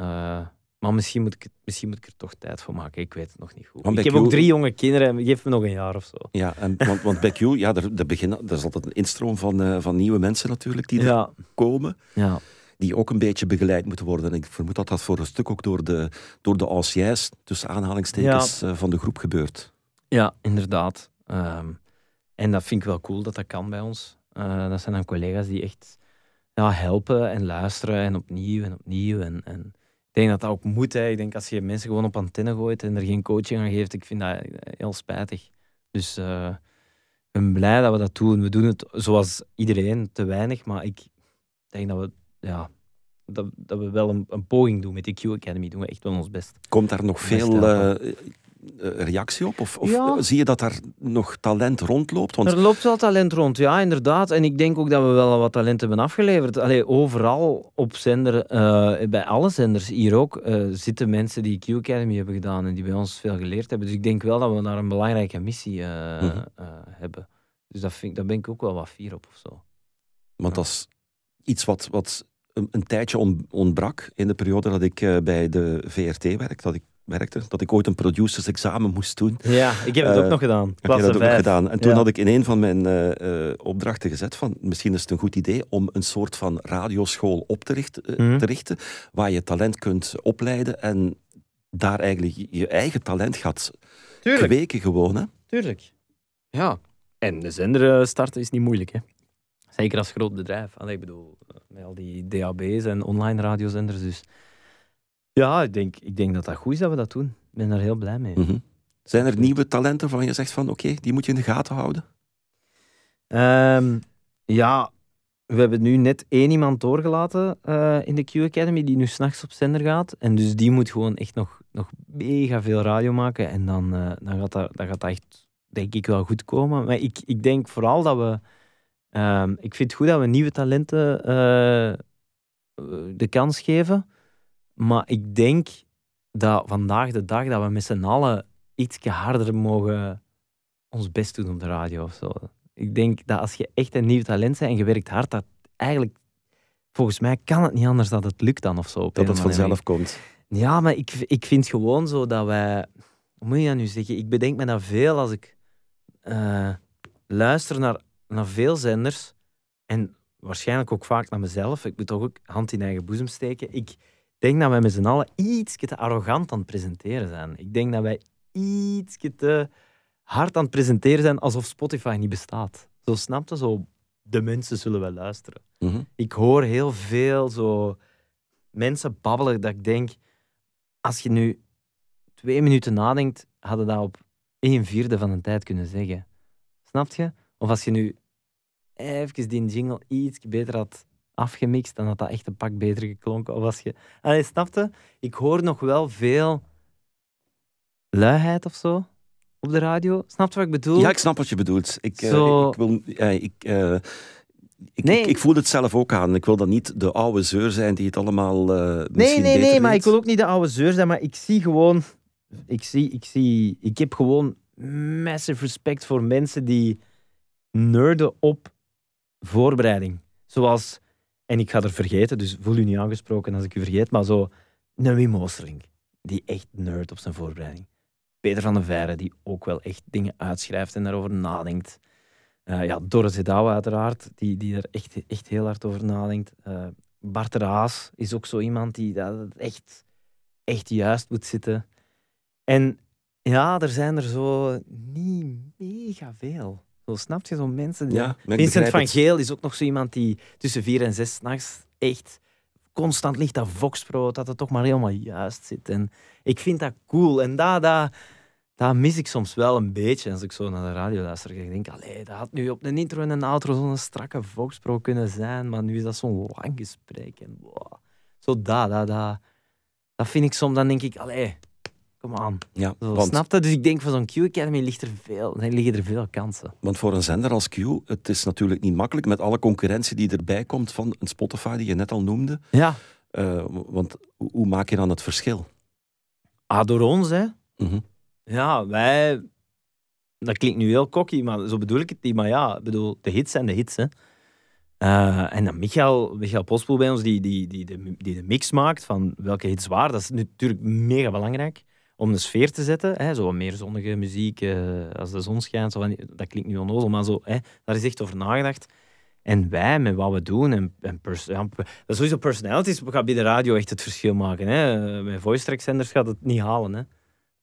Uh, maar misschien moet, ik, misschien moet ik er toch tijd voor maken. Ik weet het nog niet goed. ik heb ook drie jonge kinderen. Geef me nog een jaar of zo. Ja, en, want, want bij Q, ja, er, er, beginnen, er is altijd een instroom van, uh, van nieuwe mensen natuurlijk die er komen. Ja die ook een beetje begeleid moeten worden. En ik vermoed dat dat voor een stuk ook door de, door de anciens, tussen aanhalingstekens, eh, van de groep gebeurt. Ja, inderdaad. Ehm, en dat vind ik wel cool dat dat kan bij ons. Uh, dat zijn dan collega's die echt ja, helpen en luisteren en opnieuw en opnieuw. En, en ik denk dat dat ook moet. Hè. Ik denk als je mensen gewoon op antenne gooit en er geen coaching aan geeft, ik vind dat heel spijtig. Dus uh, ik ben blij dat we dat doen. We doen het zoals iedereen, te weinig, maar ik denk dat we ja, dat, dat we wel een, een, poging doen met de Q Academy. Doen we echt wel ons best. Komt daar nog veel uh, reactie op? Of, of zie je dat daar nog talent rondloopt? Want... Er loopt wel talent rond, ja, inderdaad. En ik denk ook dat we wel wat talent hebben afgeleverd. Allee, overal op zender, uh, bij alle zenders hier ook, uh, zitten mensen die Q Academy hebben gedaan en die bij ons veel geleerd hebben. Dus ik denk wel dat we daar een belangrijke missie mm hebben. Dus dat vind, daar ben ik ook wel wat fier op of zo. Want dat is iets wat, wat een, een tijdje ontbrak in de periode dat ik uh, bij de VRT werkte, dat ik werkte, dat ik ooit een producersexamen moest doen. Ja, ik heb het ook uh, nog gedaan. Heb je dat ook nog gedaan? En toen had ik in een van mijn uh, opdrachten gezet van misschien is het een goed idee om een soort van radioschool op te, richten, mm. te richten, waar je talent kunt opleiden en daar eigenlijk je eigen talent gaat Tuurlijk. kweken gewoon. Hè? Tuurlijk. Ja. En de zender starten is niet moeilijk, hè? Zeker als groot bedrijf. Ik bedoel, met al die DAB's en online radiozenders. Dus ja, ik denk, ik denk dat dat goed is dat we dat doen. Ik ben daar heel blij mee. Mhm. Zijn er nieuwe talenten van je zegt van oké, die moet je in de gaten houden? Um, ja, we hebben nu net één iemand doorgelaten uh, in de Q Academy die nu s'nachts op zender gaat. En dus die moet gewoon echt nog, nog mega veel radio maken. En dan, uh, dan, gaat dat, dan gaat dat echt, denk ik, wel goed komen. Maar ik, ik denk vooral dat we Um, ik vind het goed dat we nieuwe talenten uh, de kans geven. Maar ik denk dat vandaag de dag dat we met z'n allen iets harder mogen ons best doen op de radio of zo. Ik denk dat als je echt een nieuw talent bent en je werkt hard, dat eigenlijk, volgens mij kan het niet anders dat het lukt dan of zo. Dat het vanzelf komt. Ja, maar ik, ik vind gewoon zo dat wij, hoe moet je dat nu zeggen? Ik bedenk me dat veel als ik uh, luister naar, naar veel zenders en waarschijnlijk ook vaak naar mezelf. Ik moet toch ook hand in eigen boezem steken. Ik denk dat wij met z'n allen iets te arrogant aan het presenteren zijn. Ik denk dat wij iets te hard aan het presenteren zijn alsof Spotify niet bestaat. Zo snapte zo, de mensen zullen wel luisteren. Mhm. Ik hoor heel veel zo mensen babbelen dat ik denk, als je nu twee minuten nadenkt, hadden dat op een vierde van de tijd kunnen zeggen. Snap je? Of als je nu even die jingle iets beter had afgemixt, dan had dat echt een pak beter geklonken. Of als je... Allee, snapte? Ik hoor nog wel veel luiheid of zo op de radio. Snap je wat ik bedoel? Ja, ik snap wat je bedoelt. Ik, uh, ik, wil, ik, uh, ik, nee. ik, voel het zelf ook aan. Ik wil dan niet de oude zeur zijn die het allemaal uh, Nee, nee, nee, maar ik wil ook niet de oude zeur zijn, maar ik zie gewoon... Ik, zie, ik, zie, ik heb gewoon massive respect voor mensen die nerden op voorbereiding. Zoals, en ik ga er vergeten, dus voel u niet aangesproken als ik u vergeet, maar zo een Wim die echt nerd op zijn voorbereiding. Peter van der Veire, die ook wel echt dingen uitschrijft en daarover nadenkt. Uh, ja, Doris Douwe uiteraard, die, die er echt, echt heel hard over nadenkt. Uh, Bart Raas is ook zo iemand die dat echt, echt juist moet zitten. En ja, er zijn er zo niet mega veel. Zo snap je, zo'n mensen. Ja, Vincent van Geel is ook nog zo iemand die tussen vier en zes nachts echt constant ligt dat Voxpro, dat het toch maar helemaal juist zit. En ik vind dat cool. En dat, dat, dat mis ik soms wel een beetje als ik zo naar de radio luister. Ik denk, allee, dat had nu op een intro en een outro zo'n strakke Voxpro kunnen zijn, maar nu is dat zo'n lang gesprek. En, wow. Zo dat, dat, dat. Dat vind ik soms, dan denk ik, allee, Kom aan. Ja, want, snap dat? Dus ik denk van zo'n Q Academy ligt er veel, liggen er veel kansen. Want voor een zender als Q, het is natuurlijk niet makkelijk met alle concurrentie die erbij komt van een Spotify die je net al noemde. Ja. Uh, want hoe maak je dan het verschil? Ah, door ons, hè. Mm Ja, wij... Dat klinkt nu heel cocky, maar zo bedoel ik het niet. Maar ja, bedoel, de hits zijn de hits, hè. Uh, en dan Michael, Michael Postpoel bij ons, die, die, die, de, die de mix maakt van welke hits waar. Dat is natuurlijk mega belangrijk om de sfeer te zetten. Hè, zo meer zonnige muziek, uh, als de zon schijnt. Zo, dat klinkt nu onnozel, maar zo, hè, daar is echt over nagedacht. En wij, met wat we doen, en, en ja, dat is sowieso personalities, we gaan bij de radio echt het verschil maken. Hè. Met voice track zenders gaat het niet halen. Hè.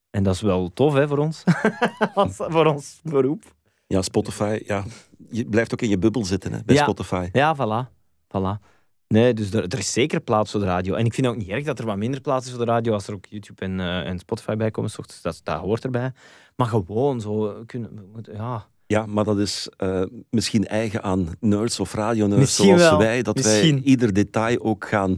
En dat is wel tof hè, voor ons. voor ons beroep. Ja, Spotify, ja. Je blijft ook in je bubbel zitten hè, bij Spotify. Ja, voilà. voilà. Nee, dus er, er, is zeker plaats voor de radio. En ik vind ook niet erg dat er wat minder plaats is voor de radio als er ook YouTube en, uh, en Spotify bij komen. Dat, dat hoort erbij. Maar gewoon zo kunnen... Ja, ja, maar dat is uh, misschien eigen aan nerds of radionerds zoals wel. wij. Dat misschien. wij ieder detail ook gaan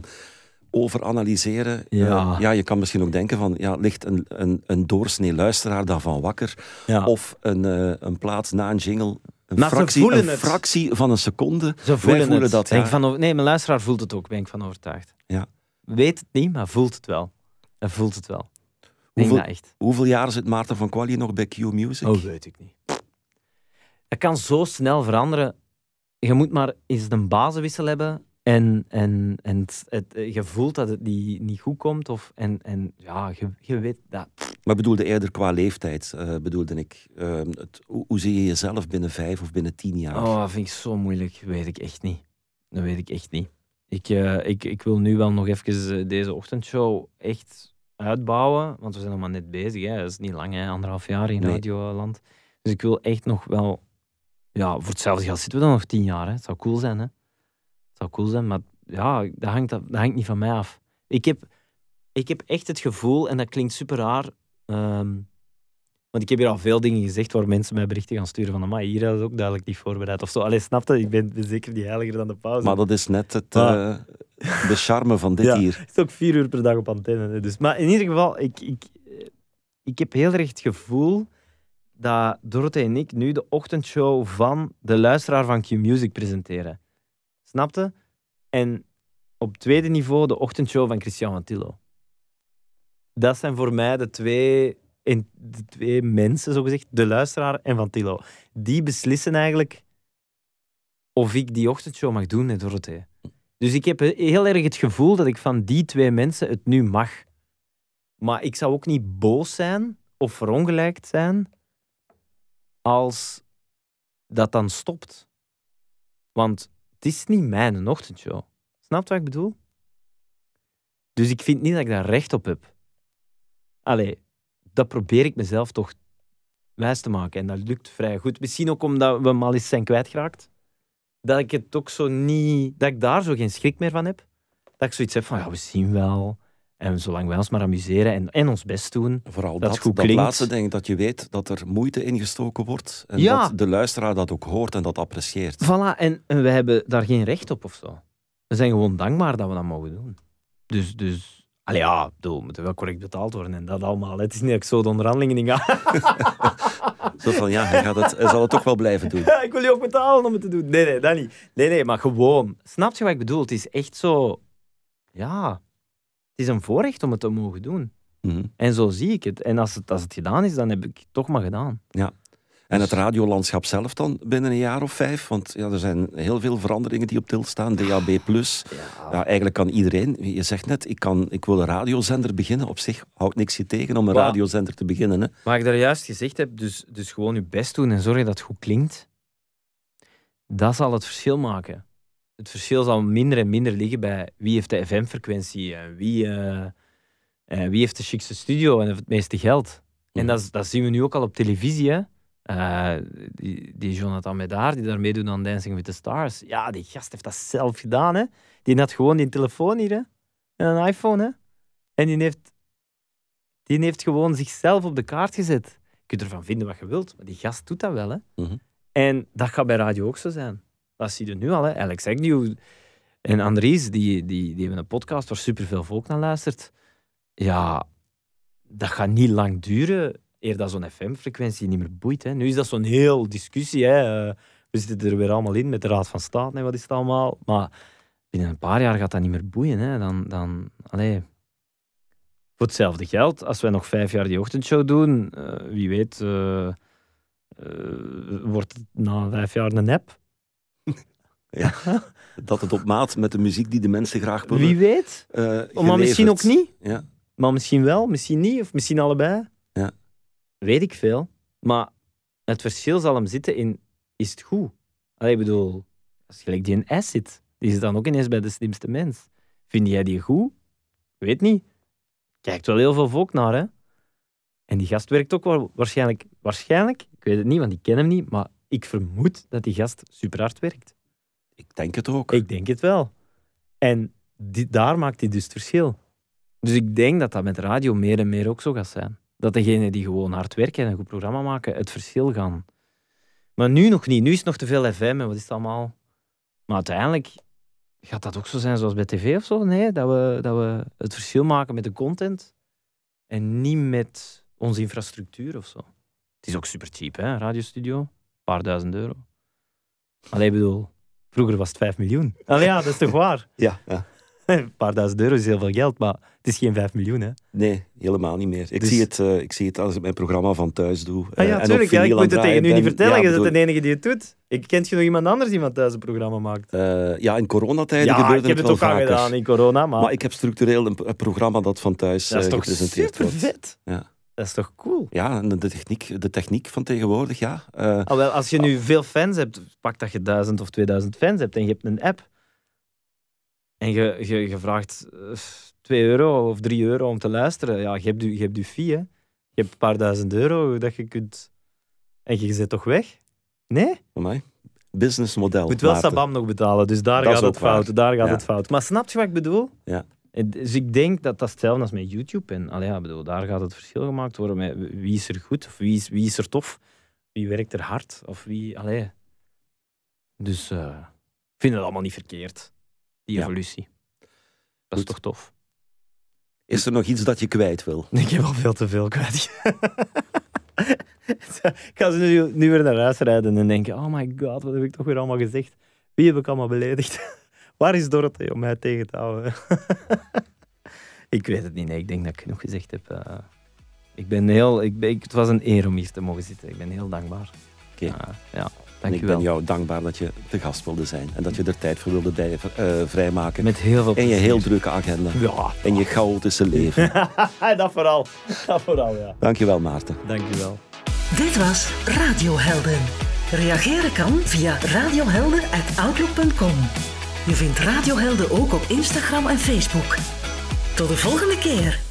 overanalyseren. Ja. Uh, ja, je kan misschien ook denken van, ja, ligt een, een, een doorsnee luisteraar daarvan wakker? Ja. Of een, uh, een plaats na een jingle een, fractie, een fractie van een seconde. Ze voelen, voelen dat. Ja. Van, nee, mijn luisteraar voelt het ook, ben ik van overtuigd. Ja. Weet het niet, maar voelt het wel. Hij voelt het wel. Hoeveel, echt. hoeveel jaar zit Maarten van Quali nog bij Q Music? Oh, weet ik niet. Dat kan zo snel veranderen. Je moet maar eens een bazenwissel hebben en, en, en het, je voelt dat het niet, niet goed komt. Of, en, en ja, je, je weet dat. Maar bedoelde eerder qua leeftijd, uh, bedoelde ik. Uh, het, hoe, hoe, zie je jezelf binnen vijf of binnen tien jaar? Oh, dat vind ik zo moeilijk. weet ik echt niet. Dat weet ik echt niet. Ik, uh, ik, ik wil nu wel nog even deze ochtendshow echt uitbouwen. Want we zijn nog maar net bezig. Hè. Dat is niet lang, hè. anderhalf jaar in nee. Radioland. Dus ik wil echt nog wel... Ja, voor hetzelfde geld zitten we dan nog tien jaar. Hè. Het zou cool zijn, hè zou cool zijn, maar ja, dat hangt, dat hangt niet van mij af. Ik heb, ik heb echt het gevoel, en dat klinkt super raar, um, want ik heb hier al veel dingen gezegd waar mensen mij berichten gaan sturen van, maar hier is ook duidelijk niet voorbereid of zo. Allee, snap dat? Ik ben, zeker niet heiliger dan de pauze. Maar dat is net het, uh, de charme van dit ja, hier. Het is ook vier uur per dag op antenne. Dus. Maar in ieder geval, ik, ik, ik heb heel erg het gevoel dat Dorothee en ik nu de ochtendshow van de luisteraar van Q-Music presenteren. Snapte? En op tweede niveau de ochtendshow van Christian Antillo. Dat zijn voor mij de twee, de twee mensen, zogezegd, de luisteraar en Van Tillo. Die beslissen eigenlijk of ik die ochtendshow mag doen met Dorothee. Dus ik heb heel erg het gevoel dat ik van die twee mensen het nu mag. Maar ik zou ook niet boos zijn of verongelijkt zijn als dat dan stopt. Want het is niet mijn ochtendshow. Snap je wat ik bedoel? Dus ik vind niet dat ik daar recht op heb. Allee, dat probeer ik mezelf toch wijs te maken. En dat lukt vrij goed. Misschien ook omdat we mal eens zijn kwijtgeraakt. Dat ik het ook zo niet... Dat ik daar zo geen schrik meer van heb. Dat ik zoiets heb van, ja, we zien wel. En zolang wij ons maar amuseren en, en ons best doen. Vooral dat, dat, goed dat laatste denk ik, dat je weet dat er moeite ingestoken wordt. En dat de luisteraar dat ook hoort en dat apprecieert. Voilà, en, en wij hebben daar geen recht op of zo. We zijn gewoon dankbaar dat we dat mogen doen. Dus, dus allee, ja, we moeten wel correct betaald worden en dat allemaal. Het is niet dat ik zo de onderhandelingen in ga. zo van, ja, hij, gaat het, hij zal het toch wel blijven doen. ik wil je ook betalen om het te doen. Nee, nee, dat niet. Nee, nee, maar gewoon. Snap je wat ik bedoel? Het is echt zo... Ja, het is een voorrecht om het te mogen doen. Mhm. En zo zie ik het. En als het, als het gedaan is, dan heb ik het toch maar gedaan. Ja. En het radiolandschap zelf dan binnen een jaar of vijf? Want ja, er zijn heel veel veranderingen die op til staan. DAB+. Ja. ja. eigenlijk kan iedereen. Je zegt net, ik, kan, ik wil een radiozender beginnen. Op zich houdt niks je tegen om een radiozender te beginnen. Hè? Maar ik daar juist gezegd heb, dus, dus gewoon je best doen en zorgen dat het goed klinkt. Dat zal het verschil maken. Het verschil zal minder en minder liggen bij wie heeft de FM-frequentie en wie, uh, wie heeft de chicste studio en het meeste geld. En dat, dat zien we nu ook al op televisie. Hè? Uh, die, die Jonathan Medaar, die daar meedoet aan Dancing with the Stars. Ja, die gast heeft dat zelf gedaan. Hè. Die had gewoon die telefoon hier. Hè. En een iPhone. Hè. En die heeft, die heeft gewoon zichzelf op de kaart gezet. Je kunt ervan vinden wat je wilt, maar die gast doet dat wel. Hè. Mhm. En dat gaat bij radio ook zo zijn. Dat zie je nu al. Hè. Alex Agnew en Andries, die, die, die hebben een podcast waar superveel volk naar luistert. Ja, dat gaat niet lang duren eer dat zo'n FM-frequentie niet meer boeit. Hè. Nu is dat zo'n heel discussie. Hè. Eh, we zitten er weer allemaal in met de Raad van State en wat is het allemaal. Maar binnen een paar jaar gaat dat niet meer boeien. Hè. Dan, dan, allee. Voor hetzelfde geld, als wij nog vijf jaar die ochtendshow doen, uh, wie weet, uh, wordt het na vijf jaar een nep. Ja, dat het op maat met de muziek die de mensen graag willen. Wie weet. maar misschien ook niet. Ja. Maar misschien wel, misschien niet, of misschien allebei. Ja. Weet ik veel. Maar het verschil zal hem zitten in, is het goed? Allee, ik bedoel, als gelijk die een S zit, die is dan ook ineens bij de slimste mens. Vind jij die goed? Weet niet. Kijkt wel heel veel volk naar, hè? En die gast werkt ook wel waarschijnlijk, waarschijnlijk, ik weet het niet, want ik ken hem niet, maar ik vermoed dat die gast super hard werkt. Ik denk het ook. Ik denk het wel. En daar maakt hij dus het verschil. Dus ik denk dat dat met radio meer en meer ook zo gaat zijn dat degenen die gewoon hard werken en een goed programma maken, het verschil gaan. Maar nu nog niet. Nu is het nog te veel FM en wat is het allemaal. Maar uiteindelijk gaat dat ook zo zijn zoals bij tv of zo. Nee, dat we, dat we het verschil maken met de content en niet met onze infrastructuur of zo. Het is ook super cheap, hè, radiostudio. Een paar duizend euro. Alleen, bedoel, vroeger was het 5 miljoen. Allee, ja, dat is toch waar? ja, ja. een paar duizend euro is heel veel geld, maar het is geen 5 miljoen. Hè? Nee, helemaal niet meer. Ik, dus- zie het, uh, ik zie het als ik mijn programma van thuis doe. Ah, ja, natuurlijk. Uh, ja, ik moet het tegen u niet vertellen. je bent de enige die het doet. Ik kent je nog iemand anders die van thuis een programma maakt? Uh, ja, in coronatijden ja, gebeurde het ik heb het ook al gedaan in corona. Maar... maar ik heb structureel een, programma dat van thuis dat is toch gepresenteerd super vet? Ja. Dat is toch cool? Ja, de techniek, de techniek van tegenwoordig, ja. Uh, wel, als je nu veel fans hebt, pak dat je duizend of 2000 fans hebt en je hebt een app en je, je, je vraagt 2 eh, euro of 3 euro om te luisteren. Ja, je hebt je, je, hebt je fee, hè. Je hebt een paar duizend euro dat je kunt... En je zit toch weg? Nee? Voor Businessmodel. Je moet wel Sabam nog betalen, dus daar gaat het fout. Daar gaat het fout. Maar snap je wat ik bedoel? Ja. Dus ik denk dat dat hetzelfde als met YouTube. En allee, ja, bedoel, daar gaat het verschil gemaakt worden met wie is er goed of wie is, wie is er tof. Wie werkt er hard of wie... Allee. Dus uh, ik vind het allemaal niet verkeerd die evolutie. Dat is toch tof. Is er nog iets dat je kwijt wil? Ik heb al veel te veel kwijt. ik ga ze nu, nu weer naar huis rijden en denken: oh my god, wat heb ik toch weer allemaal gezegd? Wie heb ik allemaal beledigd? Waar is Dorothee om mij tegen te houden? Ik weet het niet. Nee. Ik denk dat ik genoeg gezegd heb. Uh, ik ben heel, ik, ik, het was een eer om hier te mogen zitten. Ik ben heel dankbaar. Oké. Okay. Uh, ja. En ik ben jou dankbaar dat je de gast wilde zijn en dat je er tijd voor wilde bij, uh, vrijmaken. Met heel veel plezier. En je heel drukke agenda. Ja. En je chaotische leven. dat vooral. Dat vooral, ja. Dankjewel, Maarten. Dankjewel. Dit was Radiohelden. Reageren kan via radiohelden.outlook.com. Je vindt Radiohelden ook op Instagram en Facebook. Tot de volgende keer.